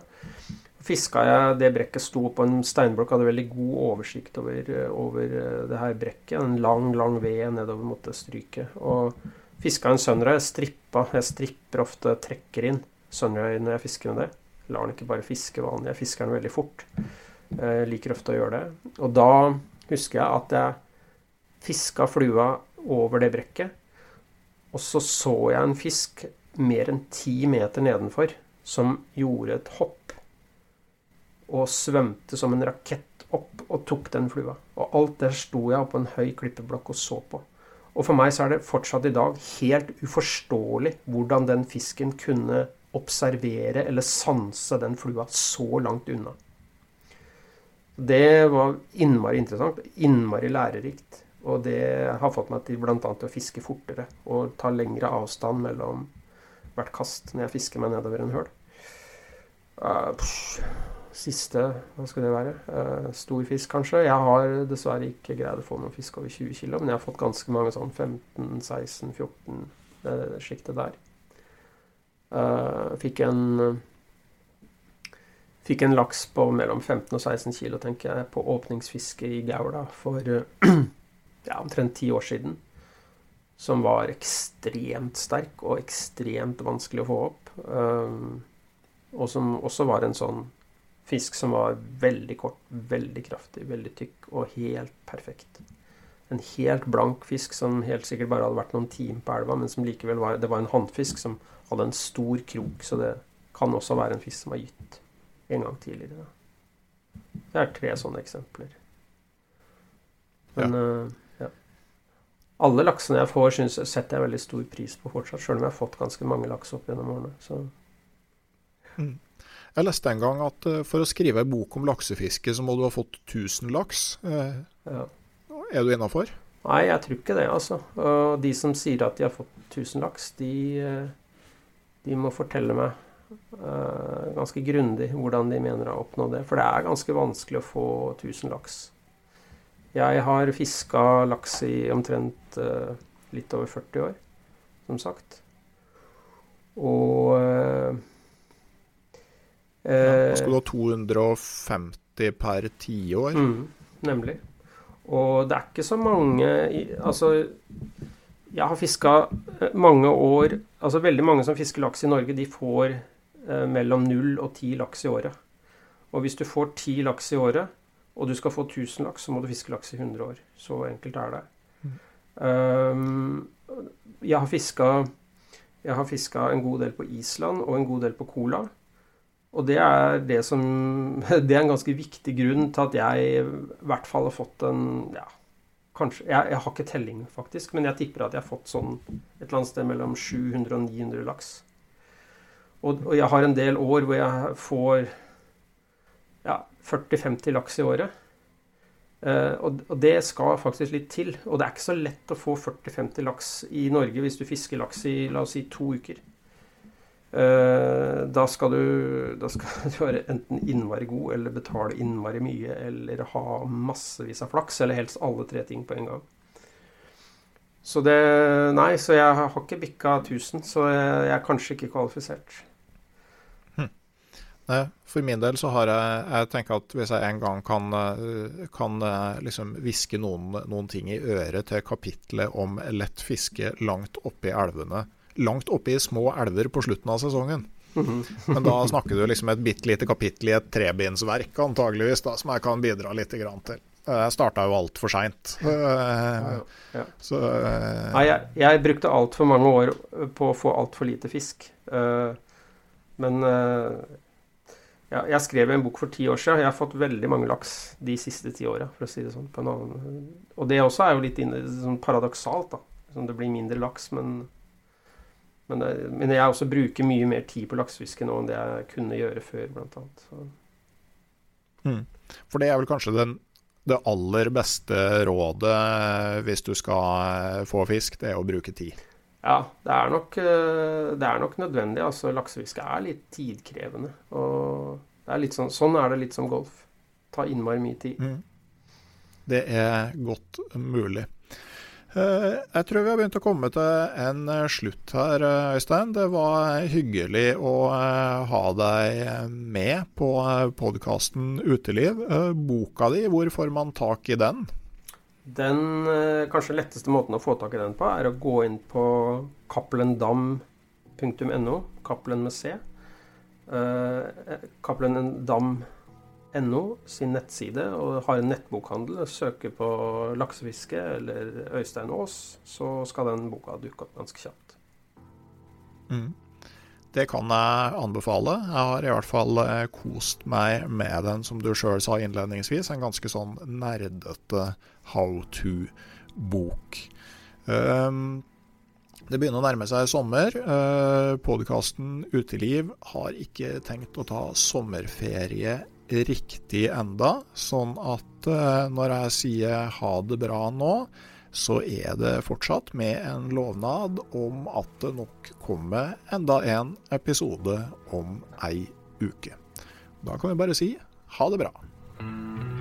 fiska jeg det brekket sto på en steinblokk, hadde veldig god oversikt over, over eh, det her brekket. En lang, lang ved nedover mot det stryket. Og fiska en sunray. Strippa. Jeg stripper ofte, trekker inn sunray når jeg fisker med det. Lar den ikke bare fiske vanlig. Jeg fisker den veldig fort. Jeg liker ofte å gjøre det. Og da husker jeg at jeg fiska flua over det brekket. Og så så jeg en fisk mer enn ti meter nedenfor som gjorde et hopp og svømte som en rakett opp og tok den flua. Og alt der sto jeg oppå en høy klippeblokk og så på. Og for meg så er det fortsatt i dag helt uforståelig hvordan den fisken kunne observere eller sanse den flua så langt unna. Det var innmari interessant, innmari lærerikt. Og det har fått meg til bl.a. å fiske fortere og ta lengre avstand mellom hvert kast når jeg fisker meg nedover en høl. Uh, siste Hva skal det være? Uh, stor fisk, kanskje. Jeg har dessverre ikke greid å få noen fisk over 20 kg, men jeg har fått ganske mange sånn 15-16-14, det, det sjiktet der. Uh, fikk en Fikk en laks på mellom 15 og 16 kg, tenker jeg, på åpningsfiske i Gaula for ja, omtrent ti år siden. Som var ekstremt sterk og ekstremt vanskelig å få opp. Um, og som også var en sånn Fisk som var veldig kort, veldig kraftig, veldig tykk og helt perfekt. En helt blank fisk som helt sikkert bare hadde vært noen timer på elva, men som likevel var Det var en håndfisk som hadde en stor krok, så det kan også være en fisk som har gitt en gang tidligere. Det er tre sånne eksempler. Men ja. Uh, ja. Alle laksene jeg får, synes, setter jeg veldig stor pris på fortsatt, sjøl om jeg har fått ganske mange laks opp gjennom årene. Så. Mm. Jeg leste en gang at uh, for å skrive en bok om laksefiske, så må du ha fått 1000 laks. Uh, ja. Er du innafor? Nei, jeg tror ikke det, altså. Og de som sier at de har fått 1000 laks, de, uh, de må fortelle meg ganske grundig hvordan de mener å oppnå det. For det er ganske vanskelig å få 1000 laks. Jeg har fiska laks i omtrent litt over 40 år, som sagt. Og ja, da skal du ha 250 per tiår. Mm, nemlig. Og det er ikke så mange Altså, jeg har fiska eh, mange år Altså veldig mange som fisker laks i Norge, de får eh, mellom 0 og 10 laks i året. Og hvis du får 10 laks i året, og du skal få 1000 laks, så må du fiske laks i 100 år. Så enkelt er det. Mm. Um, jeg har fiska jeg har fiska en god del på Island og en god del på Kola. Og det er, det, som, det er en ganske viktig grunn til at jeg i hvert fall har fått en ja, kanskje, jeg, jeg, har ikke telling, faktisk, men jeg tipper at jeg har fått sånn et eller annet sted mellom 700 og 900 laks. Og, og jeg har en del år hvor jeg får ja, 40-50 laks i året. Uh, og, og, det skal faktisk litt til. Og det er ikke så lett å få 40-50 laks i Norge hvis du fisker laks i la oss si to uker. Uh, da, skal du, da skal du være enten innmari god, eller betale innmari mye, eller ha massevis av flaks, eller helst alle tre ting på en gang. Så det Nei, så jeg har ikke bikka 1000, så jeg, er kanskje ikke kvalifisert. Hm. For min del så har jeg Jeg tenker at hvis jeg en gang kan, kan liksom hviske noen, noen, ting i øret til kapitlet om lett fiske langt oppi elvene langt oppe i små elver på slutten av sesongen. Men da snakker du liksom et bitte lite kapittel i et trebindsverk, antageligvis, da, som jeg kan bidra litt til. Jeg starta jo altfor seint. Ja, ja. Så uh, Nei, jeg, jeg brukte altfor mange år på å få altfor lite fisk. Men ja, jeg skrev en bok for ti år siden. Jeg har fått veldig mange laks de siste ti åra, for å si det sånn. og det også er jo litt sånn paradoksalt, da. Det blir mindre laks, men men, eh, men, jeg også bruker mye mer tid på laksefiske nå enn det jeg kunne gjøre før, bl.a. Mm. For det er vel kanskje den, det aller beste rådet hvis du skal eh, få fisk, det er å bruke tid? Ja, det er nok, eh, det er nok nødvendig. Altså, laksefiske er litt tidkrevende. Og det er litt sånn, sånn er det litt som golf. Ta innmari mye tid. Mm. Det er godt mulig. Eh, jeg tror vi har begynt å komme til en eh, slutt her, eh, Øystein. Det var hyggelig å ha deg med på podkasten Uteliv. Boka di, hvor får man tak i den? Den kanskje letteste måten å få tak i den på, er å gå inn på cappelendam.no. Cappelen med C. Cappelendam.no NO sin nettside og har en nettbokhandel og søker på laksefiske eller Øystein Aas, så skal den boka dukke opp ganske kjapt. Mm. Det kan jeg anbefale. Jeg har i hvert fall eh, kost meg med den, som du sjøl sa innledningsvis. En ganske sånn nerdete how to-bok. Um, det begynner å nærme seg sommer. Uh, Podkasten Uteliv har ikke tenkt å ta sommerferie riktig enda, sånn at eh, når jeg sier ha det bra nå, så er det fortsatt med en lovnad om at det nok kommer enda en episode om ei uke. Da kan vi bare si ha det bra.